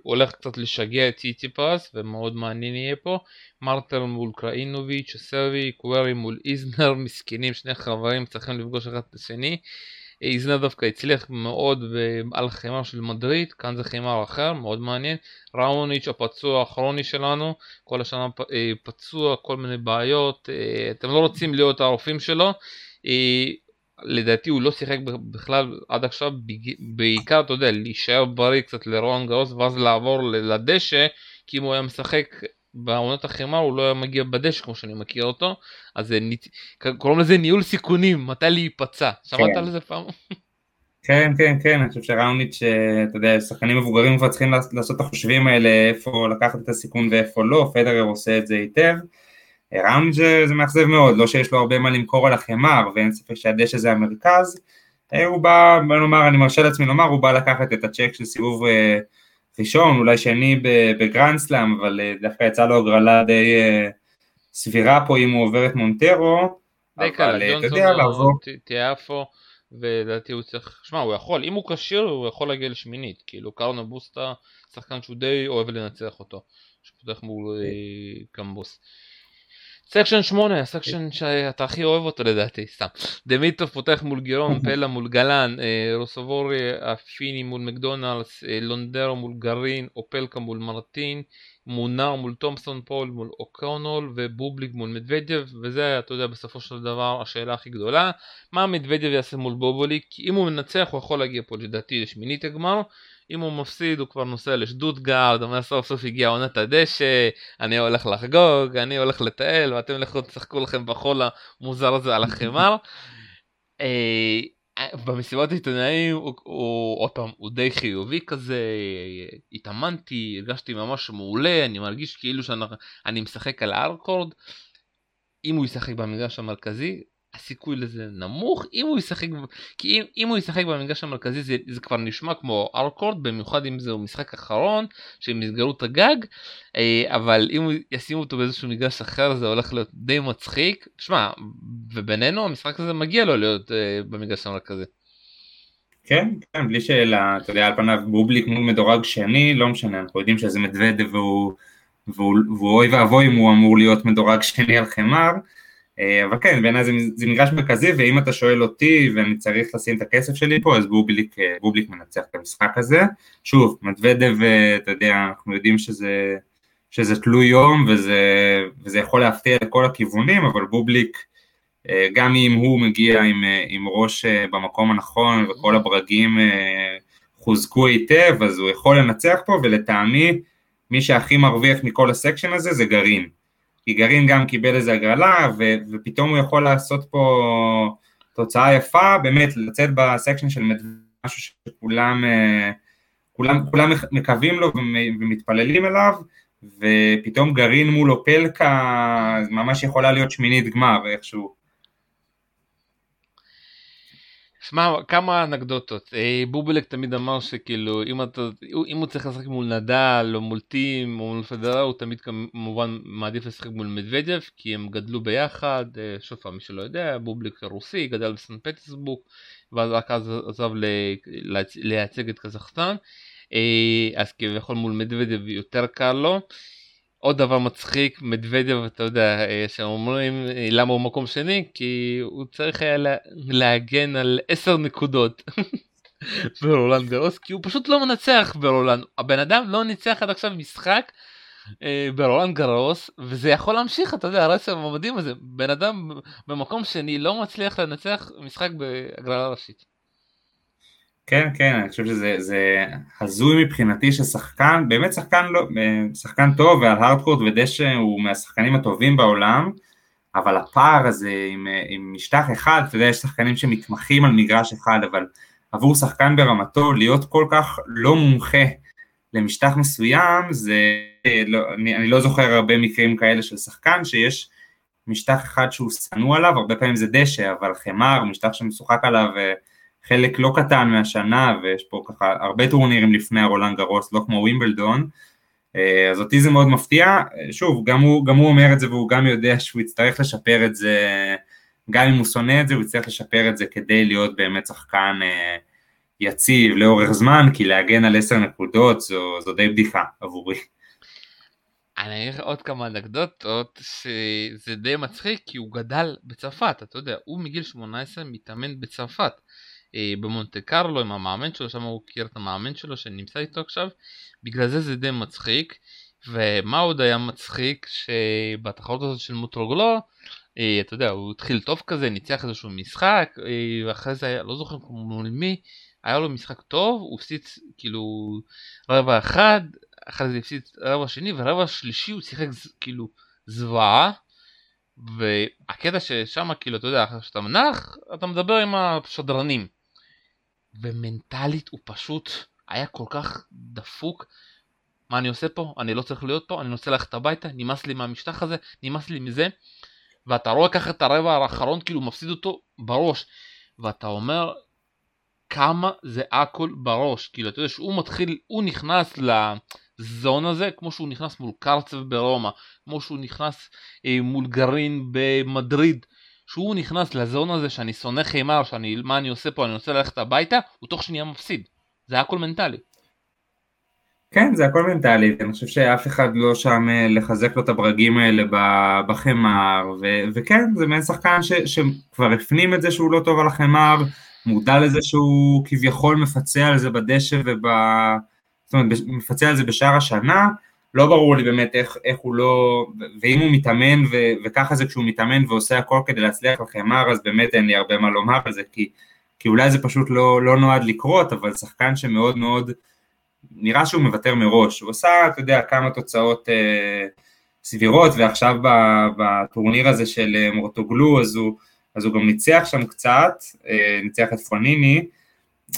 Speaker 1: הולך קצת לשגע את ציציפס ומאוד מעניין יהיה פה. מרטל מול קראינוביץ', סרבי, קוורי מול איזנר, מסכנים שני חברים צריכים לפגוש אחד את השני. איזנר דווקא הצליח מאוד על חימר של מדריד, כאן זה חימר אחר, מאוד מעניין. ראוניץ' הפצוע הכרוני שלנו, כל השנה אה, פצוע, כל מיני בעיות, אה, אתם לא רוצים להיות הרופאים שלו. אה, לדעתי הוא לא שיחק בכלל עד עכשיו, בעיקר אתה יודע, להישאר בריא קצת לרון גרוס ואז לעבור לדשא, כי אם הוא היה משחק בעונת החימה הוא לא היה מגיע בדשא כמו שאני מכיר אותו, אז ניט... קוראים לזה ניהול סיכונים, מתי להיפצע, שמעת כן. על זה פעם?
Speaker 2: כן, כן, כן, אני חושב שראוניץ', אתה יודע, שחקנים מבוגרים כבר צריכים לעשות את החושבים האלה, איפה לקחת את הסיכון ואיפה לא, פדרר עושה את זה היטב. ראונד זה, זה מאכזב מאוד, לא שיש לו הרבה מה למכור על החמר, ואין ספק שהדשא זה המרכז, אה, הוא בא, בוא נאמר, אני מרשה לעצמי לומר, הוא בא לקחת את הצ'ק של סיבוב אה, ראשון, אולי שני בגרנדסלאם, אבל אה, דווקא יצא לו הגרלה די סבירה פה אם הוא עובר את מונטרו,
Speaker 1: די קל, ג'ונסון תיאפו, ולדעתי הוא צריך, שמע הוא יכול, אם הוא כשיר הוא יכול להגיע לשמינית, כאילו קרנו בוסטה, שחקן שהוא די אוהב לנצח אותו, שפותח מול גומבוש. section 8, ה section שאתה הכי אוהב אותו לדעתי, סתם. דמיטוב פותח מול גירון, פלה מול גלן, אה, רוסובורי הפיני מול מקדונלדס, אה, לונדרו מול גרין, אופלקה מול מרטין, מונר מול תומפסון פול מול אוקונול ובובליק מול מדוודיו וזה אתה יודע בסופו של דבר השאלה הכי גדולה מה מדוודיו יעשה מול בובוליק? כי אם הוא מנצח הוא יכול להגיע פה לדעתי לשמינית הגמר אם הוא מפסיד הוא כבר נוסע לשדוטגרד, אומר סוף סוף הגיע עונת הדשא, אני הולך לחגוג, אני הולך לטייל ואתם לכו תשחקו לכם בחול המוזר הזה על החמר. (laughs) אה, במסיבת עיתונאים הוא, הוא עוד פעם הוא די חיובי כזה התאמנתי הרגשתי ממש מעולה אני מרגיש כאילו שאני משחק על הארקורד אם הוא ישחק במגרש המרכזי הסיכוי לזה נמוך. אם הוא ישחק כי אם, אם הוא ישחק במגרש המרכזי זה, זה כבר נשמע כמו ארקורד במיוחד אם זהו משחק אחרון שהם יסגרו את הגג אה, אבל אם ישימו אותו באיזשהו מגרש אחר זה הולך להיות די מצחיק. שמע ובינינו המשחק הזה מגיע לו להיות אה, במגרש המרכזי.
Speaker 2: כן, כן, בלי שאלה, אתה יודע, על פניו בובליק מול מדורג שני, לא משנה, אנחנו יודעים שזה מדוודה והוא, והוא, והוא אוי ואבוי אם הוא אמור להיות מדורג שני על חמר, אבל כן, בעיניי זה, זה מגרש מרכזי, ואם אתה שואל אותי ואני צריך לשים את הכסף שלי פה, אז בובליק, אה, בובליק מנצח את המשחק הזה. שוב, מדוודב, אתה יודע, אנחנו יודעים שזה, שזה תלוי יום וזה, וזה יכול להפתיע לכל הכיוונים, אבל בובליק, אה, גם אם הוא מגיע עם, עם ראש במקום הנכון וכל הברגים חוזקו היטב, אז הוא יכול לנצח פה, ולטעמי, מי שהכי מרוויח מכל הסקשן הזה זה גרעין. כי גרעין גם קיבל איזה הגרלה, ו, ופתאום הוא יכול לעשות פה תוצאה יפה, באמת לצאת בסקשן של משהו שכולם אה, כולם, כולם מקווים לו ומתפללים אליו, ופתאום גרעין מול אופלקה ממש יכולה להיות שמינית גמר איכשהו.
Speaker 1: שמע, כמה אנקדוטות. אה, בובלק תמיד אמר שכאילו, אם, אתה, אם הוא צריך לשחק מול נדל, או מול טים, או מול פדרה, הוא תמיד כמובן מעדיף לשחק מול מדוודיו, כי הם גדלו ביחד, אה, שוב פעם, מי שלא יודע, בובלק רוסי, גדל בסן פטסבורג, ואז רק אז עזב לייצג את קזחסטן, אה, אז כביכול מול מדוודיו יותר קל לו. עוד דבר מצחיק, מדוודיו, אתה יודע, שאומרים למה הוא מקום שני, כי הוא צריך היה לה, להגן על 10 נקודות (laughs) ברולאן גארוס, כי הוא פשוט לא מנצח ברולאן. הבן אדם לא ניצח עד עכשיו משחק אה, ברולאן גארוס, וזה יכול להמשיך, אתה יודע, הרצף המדהים הזה. בן אדם במקום שני לא מצליח לנצח משחק בהגרלה ראשית.
Speaker 2: כן, כן, אני חושב שזה הזוי מבחינתי ששחקן, באמת שחקן, לא, שחקן טוב, ועל הארדקורט ודשא הוא מהשחקנים הטובים בעולם, אבל הפער הזה עם, עם משטח אחד, אתה יודע, יש שחקנים שמתמחים על מגרש אחד, אבל עבור שחקן ברמתו להיות כל כך לא מומחה למשטח מסוים, זה, לא, אני, אני לא זוכר הרבה מקרים כאלה של שחקן שיש משטח אחד שהוא שנוא עליו, הרבה פעמים זה דשא, אבל חמר, משטח שמשוחק עליו חלק לא קטן מהשנה, ויש פה ככה הרבה טורנירים לפני הרולנד גרוס, לא כמו ווימבלדון, אה, אז אותי זה מאוד מפתיע, שוב, גם הוא, גם הוא אומר את זה והוא גם יודע שהוא יצטרך לשפר את זה, גם אם הוא שונא את זה, הוא יצטרך לשפר את זה כדי להיות באמת שחקן אה, יציב לאורך זמן, כי להגן על עשר נקודות זו, זו די בדיחה עבורי.
Speaker 1: אני אגיד לך עוד כמה אנקדוטות שזה די מצחיק כי הוא גדל בצרפת, אתה יודע, הוא מגיל 18 מתאמן בצרפת. אה, במונטה קרלו עם המאמן שלו, שם הוא הכיר את המאמן שלו שנמצא איתו עכשיו, בגלל זה זה די מצחיק. ומה עוד היה מצחיק שבתחרות הזאת של מוטרוגלו, אה, אתה יודע, הוא התחיל טוב כזה, ניצח איזשהו משחק, אה, ואחרי זה היה, לא זוכר מול מי, היה לו משחק טוב, הוא הפסיד כאילו רבע אחד, אחרי זה הפסיד רבע שני, ורבע שלישי הוא שיחק כאילו זוועה. והקטע ששם כאילו אתה יודע, אחרי שאתה מנח, אתה מדבר עם השדרנים. ומנטלית הוא פשוט היה כל כך דפוק. מה אני עושה פה? אני לא צריך להיות פה, אני רוצה ללכת הביתה, נמאס לי מהמשטח הזה, נמאס לי מזה. ואתה רואה ככה את הרבע האחרון כאילו מפסיד אותו בראש. ואתה אומר כמה זה הכל בראש. כאילו אתה יודע שהוא מתחיל, הוא נכנס לזון הזה כמו שהוא נכנס מול קרצב ברומא, כמו שהוא נכנס אה, מול גרעין במדריד. שהוא נכנס לזון הזה שאני שונא חימר, שאני, מה אני עושה פה, אני רוצה ללכת הביתה, הוא תוך שנייה מפסיד. זה הכל מנטלי.
Speaker 2: כן, זה הכל מנטלי, אני חושב שאף אחד לא שם אה, לחזק לו את הברגים האלה בחמר, ו- וכן, זה מעין שחקן ש- שכבר הפנים את זה שהוא לא טוב על החמר, מודע לזה שהוא כביכול מפצה על זה בדשא וב... זאת אומרת, מפצה על זה בשאר השנה, לא ברור לי באמת איך, איך הוא לא, ואם הוא מתאמן ו, וככה זה כשהוא מתאמן ועושה הכל כדי להצליח לחמר אז באמת אין לי הרבה מה לומר על זה כי, כי אולי זה פשוט לא, לא נועד לקרות אבל שחקן שמאוד מאוד נראה שהוא מוותר מראש, הוא עשה אתה יודע כמה תוצאות אה, סבירות ועכשיו בטורניר הזה של אה, מורטוגלו אז הוא, אז הוא גם ניצח שם קצת, אה, ניצח את פרוניני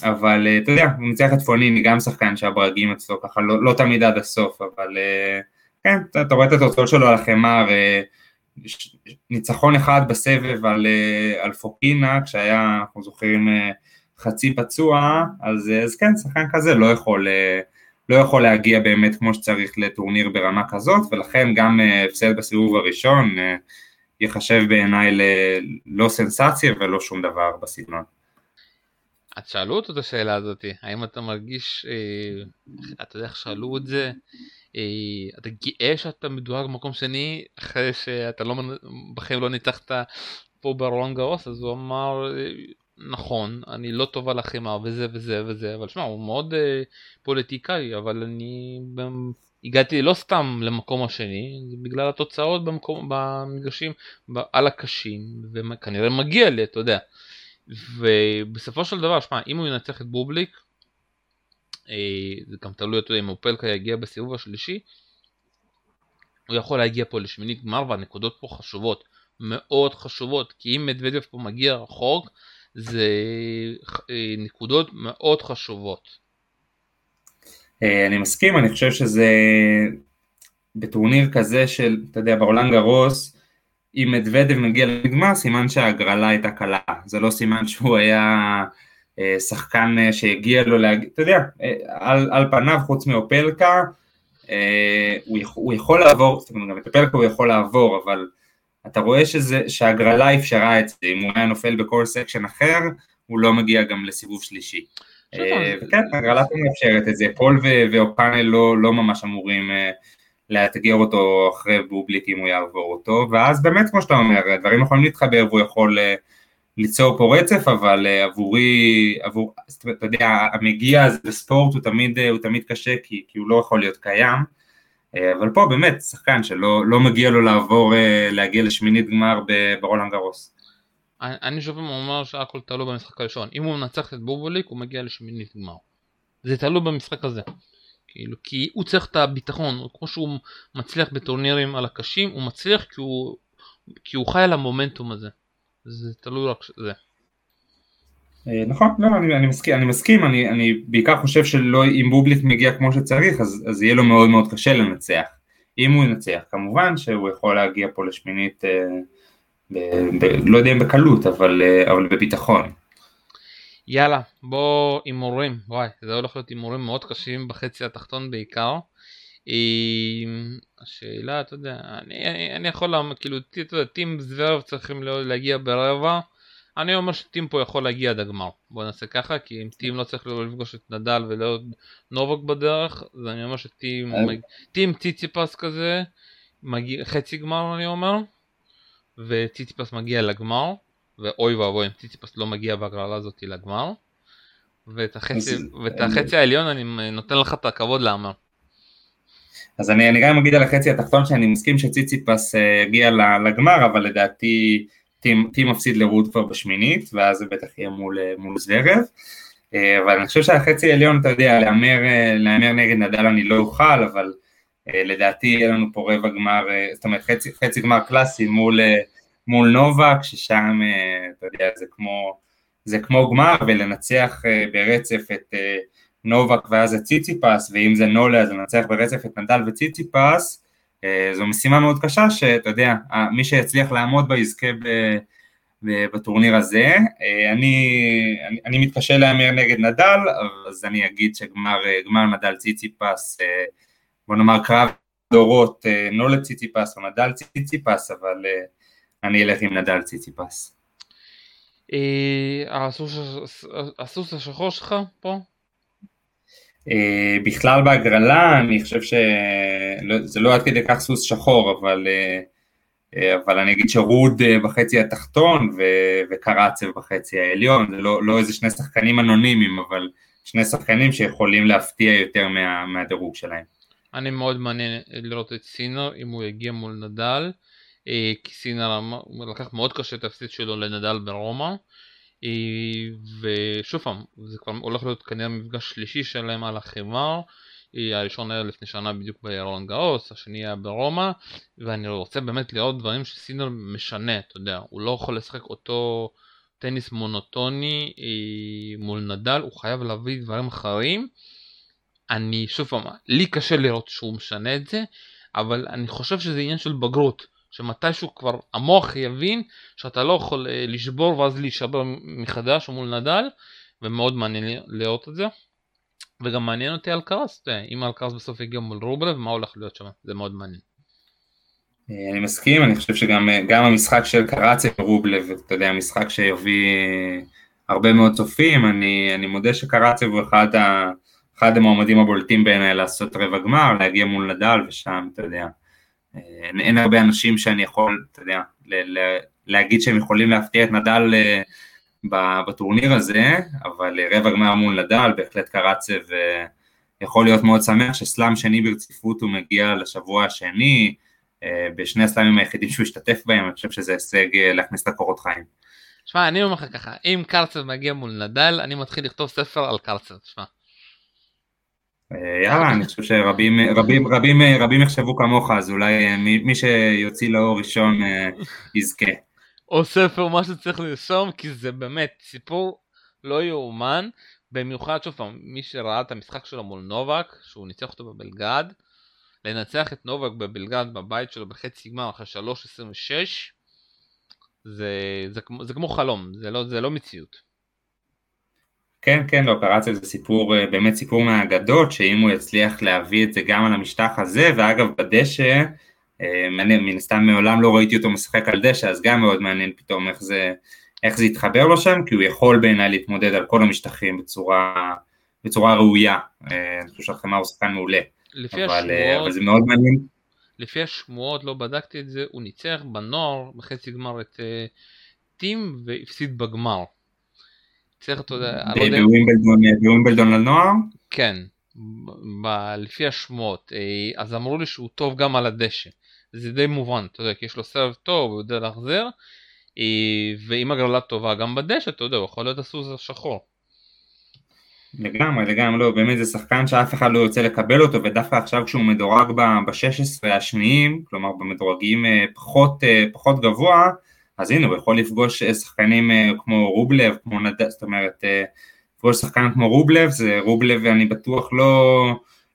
Speaker 2: אבל אה, אתה יודע, הוא ניצח את פוניני, גם שחקן שהברגים אצלו ככה לא, לא תמיד עד הסוף, אבל אה, כן, אתה, אתה רואה את התוצאות שלו על החמר, אה, ניצחון אחד בסבב על, על פוקינה, כשהיה, אנחנו זוכרים, חצי פצוע, אז, אז כן, שחקן כזה לא יכול, לא יכול להגיע באמת כמו שצריך לטורניר ברמה כזאת, ולכן גם הפסד בסיבוב הראשון ייחשב בעיניי ללא סנסציה ולא שום דבר בסגנון.
Speaker 1: את שאלו אותו את השאלה הזאת, האם אתה מרגיש, אה, אתה יודע איך שאלו את זה, אה, אתה גאה שאתה מדורג במקום שני אחרי שאתה לא, בחיים לא ניצחת פה ברולנד גרוס, אז הוא אמר, אה, נכון, אני לא טוב על החימה וזה וזה וזה, אבל שמע, הוא מאוד אה, פוליטיקאי, אבל אני הגעתי לא סתם למקום השני, זה בגלל התוצאות במקום, במגרשים על הקשים, וכנראה מגיע לי, אתה יודע. ובסופו של דבר, שמע, אם הוא ינצח את בובליק, אה, זה גם תלוי, אתה יודע, אם אופלקה יגיע בסיבוב השלישי, הוא יכול להגיע פה לשמינית גמר והנקודות פה חשובות, מאוד חשובות, כי אם מדוודב פה מגיע רחוק, זה אה, נקודות מאוד חשובות.
Speaker 2: אה, אני מסכים, אני חושב שזה בטורניר כזה של, אתה יודע, ברולנד גרוס, אם מדוודב מגיע לגמר, סימן שההגרלה הייתה קלה, זה לא סימן שהוא היה אה, שחקן אה, שהגיע לו להגיד, אתה יודע, אה, על, על פניו חוץ מאופלקה, הוא, הוא יכול לעבור, זאת אומרת גם את אופלקה הוא יכול לעבור, אבל אתה רואה שזה, שההגרלה אפשרה את זה, אם הוא היה נופל בכל section אחר, הוא לא מגיע גם לסיבוב שלישי. וכן, הגרלה מאפשרת את זה, פול ואופלקה לא, לא ממש אמורים לאתגר אותו אחרי בובליק אם הוא יעבור אותו, ואז באמת כמו שאתה אומר, דברים יכולים להתחבר והוא יכול אה, ליצור פה רצף, אבל אה, עבורי, עבור, אתה יודע, המגיע הזה בספורט הוא תמיד, אה, הוא תמיד קשה כי, כי הוא לא יכול להיות קיים, אבל פה באמת שחקן שלא לא מגיע לו לעבור, להגיע לשמינית גמר ברולנד גרוס.
Speaker 1: אני שוב אומר שהכל תלוי במשחק הראשון, אם הוא מנצח את בובליק הוא מגיע לשמינית גמר, זה תלוי במשחק הזה. כאילו, כי הוא צריך את הביטחון, כמו שהוא מצליח בטורנירים על הקשים, הוא מצליח כי הוא, כי הוא חי על המומנטום הזה. זה תלוי רק זה.
Speaker 2: אה, נכון, לא, אני, אני מסכים, אני, מסכים אני, אני בעיקר חושב שלא, אם בובליק מגיע כמו שצריך, אז, אז יהיה לו מאוד מאוד קשה לנצח. אם הוא ינצח, כמובן שהוא יכול להגיע פה לשמינית, אה, ב, ב, לא יודע אם בקלות, אבל, אה, אבל בביטחון.
Speaker 1: יאללה, בוא הימורים, וואי, זה הולך להיות הימורים מאוד קשים בחצי התחתון בעיקר. השאלה, אתה יודע, אני, אני יכול, כאילו, אתה יודע, טים זוורב צריכים להגיע ברבע, אני אומר שטים פה יכול להגיע עד הגמר, בוא נעשה ככה, כי אם טים לא צריך לפגוש את נדל ולא נובק בדרך, אז אני אומר שטים, אה. טים ציציפס כזה, מגיע, חצי גמר אני אומר, וציציפס מגיע לגמר. ואוי ואבוי אם ציציפס לא מגיע בהגרלה הזאת לגמר. ואת החצי, ואת החצי העליון אני נותן לך את הכבוד להמר.
Speaker 2: אז אני, אני גם אגיד על החצי התחתון שאני מסכים שציציפס אה, יגיע לגמר, אבל לדעתי טים, טים מפסיד לרות כבר בשמינית, ואז זה בטח יהיה מול, אה, מול. אה, אבל אני חושב שהחצי העליון, אתה יודע, להמר, להמר נגד נדל אני לא אוכל, אבל לדעתי יהיה לנו פה רבע גמר, זאת אומרת חצי, חצי גמר קלאסי מול, מול נובק, ששם, אה, אתה יודע, זה כמו, זה כמו גמר, ולנצח אה, ברצף את אה, נובק ואז את ציציפס, ואם זה נולה אז לנצח ברצף את נדל וציציפס, זו משימה מאוד קשה, שאתה יודע, מי שיצליח לעמוד בה יזכה. בטורניר הזה. אני, אני, אני מתקשה להמר נגד נדל, אז אני אגיד שגמר נדל ציציפס, בוא נאמר קרב דורות, נולד ציציפס או נדל ציציפס, אבל אני אלך עם נדל ציציפס.
Speaker 1: אה, הסוס השחור שלך פה?
Speaker 2: אה, בכלל בהגרלה אני חושב שזה לא עד כדי כך סוס שחור אבל אה, אבל אני אגיד שרוד בחצי התחתון וקרצב בחצי העליון, זה לא, לא איזה שני שחקנים אנונימיים, אבל שני שחקנים שיכולים להפתיע יותר מה, מהדירוג שלהם.
Speaker 1: אני מאוד מעניין לראות את סינר אם הוא יגיע מול נדל, אה, סינר הוא לקח מאוד קשה את ההפסיד שלו לנדל ברומא, אה, ושוב פעם, זה כבר הולך להיות כנראה מפגש שלישי שלהם על החימר, אה, הראשון היה לפני שנה בדיוק ברולנד גאוס, השני היה ברומא, ואני רוצה באמת לראות דברים שסינר משנה, אתה יודע, הוא לא יכול לשחק אותו טניס מונוטוני מול נדל, הוא חייב להביא דברים אחרים. אני שוב פעם, לי קשה לראות שהוא משנה את זה, אבל אני חושב שזה עניין של בגרות, שמתישהו כבר המוח יבין שאתה לא יכול אה, לשבור ואז להישבר מחדש מול נדל, ומאוד מעניין לראות את זה. וגם מעניין אותי על קרס, אם על קרס בסוף יגיע מול רובלב, מה הולך להיות שם, זה מאוד מעניין.
Speaker 2: אה, אני מסכים, אני חושב שגם אה, המשחק של קרצה ורובלב, אתה יודע, משחק שיביא הרבה מאוד צופים, אני, אני מודה שקרצה הוא אחד ה... אחד המועמדים הבולטים בעיניי לעשות רבע גמר, להגיע מול נדל ושם, אתה יודע, אין, אין הרבה אנשים שאני יכול, אתה יודע, ל, ל, להגיד שהם יכולים להפתיע את נדל uh, בטורניר הזה, אבל רבע גמר מול נדל, בהחלט קרצב יכול להיות מאוד שמח שסלאם שני ברציפות הוא מגיע לשבוע השני, uh, בשני הסלאמים היחידים שהוא השתתף בהם, אני חושב שזה הישג להכניס לקורות חיים.
Speaker 1: שמע, אני אומר לך ככה, אם קרצב מגיע מול נדל, אני מתחיל לכתוב ספר על קרצב, שמע.
Speaker 2: אה, יאללה, אני חושב שרבים רבים, רבים, רבים יחשבו כמוך, אז אולי אה, מי, מי שיוציא לאור ראשון אה, יזכה.
Speaker 1: או ספר, מה שצריך לרשום, כי זה באמת סיפור לא יאומן, במיוחד שוב פעם, מי שראה את המשחק שלו מול נובק, שהוא ניצח אותו בבלגרד, לנצח את נובק בבלגרד בבית שלו בחצי גמר אחרי 3.26, זה, זה, זה, זה כמו חלום, זה לא, זה לא מציאות.
Speaker 2: כן, כן, לא, קראתי לזה סיפור, אה, באמת סיפור מהאגדות, שאם הוא יצליח להביא את זה גם על המשטח הזה, ואגב בדשא, אה, מן הסתם מעולם לא ראיתי אותו משחק על דשא, אז גם מאוד מעניין פתאום איך זה, איך זה יתחבר לו שם, כי הוא יכול בעיניי להתמודד על כל המשטחים בצורה, בצורה ראויה, אה, אני חושב שהחמאה הוא שחקן מעולה,
Speaker 1: לפי
Speaker 2: אבל,
Speaker 1: השמועות,
Speaker 2: אבל זה מאוד מעניין.
Speaker 1: לפי השמועות, לא בדקתי את זה, הוא ניצח בנוער בחצי גמר את טים והפסיד בגמר. צריך, אתה יודע,
Speaker 2: בווימבלדון לנוער?
Speaker 1: כן, ב- לפי השמועות, אה, אז אמרו לי שהוא טוב גם על הדשא, זה די מובן, אתה יודע, כי יש לו סרב טוב, הוא יודע להחזיר, אה, ואם הגרלה טובה גם בדשא, אתה יודע, הוא יכול להיות הסוס השחור.
Speaker 2: לגמרי, לגמרי, לא, באמת זה שחקן שאף אחד לא יוצא לקבל אותו, ודווקא עכשיו כשהוא מדורג ב-16 השניים, כלומר במדורגים אה, פחות, פחות גבוה, אז הנה הוא יכול לפגוש אה, שחקנים אה, כמו רובלב, כמו נדל, זאת אומרת, אה, לפגוש שחקן כמו רובלב, זה רובלב אני בטוח לא,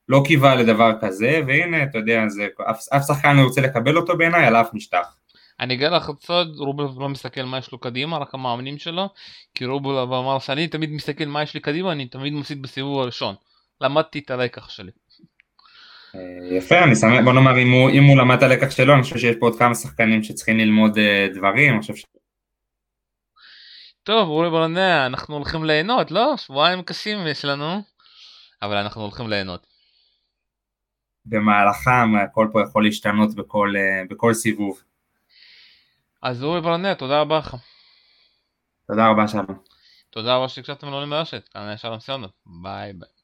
Speaker 2: לא קיווה לדבר כזה, והנה אתה יודע, זה, אף, אף שחקן לא רוצה לקבל אותו בעיניי על אף משטח.
Speaker 1: אני אגלה לך סוד, רובלב לא מסתכל מה יש לו קדימה, רק המאמנים שלו, כי רובלב אמר שאני תמיד מסתכל מה יש לי קדימה, אני תמיד מפסיד בסיבוב הראשון. למדתי את הלקח שלי.
Speaker 2: אה, יפה, אני שמח, בוא נאמר, אם הוא, אם הוא למד את הלקח שלו, אני חושב שיש פה עוד כמה שחקנים שצריכים ללמוד אה, דברים, אני חושב ש...
Speaker 1: טוב, אורי ברנע, אנחנו הולכים ליהנות, לא? שבועיים קשים יש לנו, אבל אנחנו הולכים ליהנות.
Speaker 2: במהלכם הכל פה יכול להשתנות בכל, אה, בכל סיבוב.
Speaker 1: אז אורי ברנע, תודה רבה לך.
Speaker 2: תודה רבה שלום.
Speaker 1: תודה רבה שהקשבתם לנו לרשת, כאן היה שלום סיונות, ביי ביי.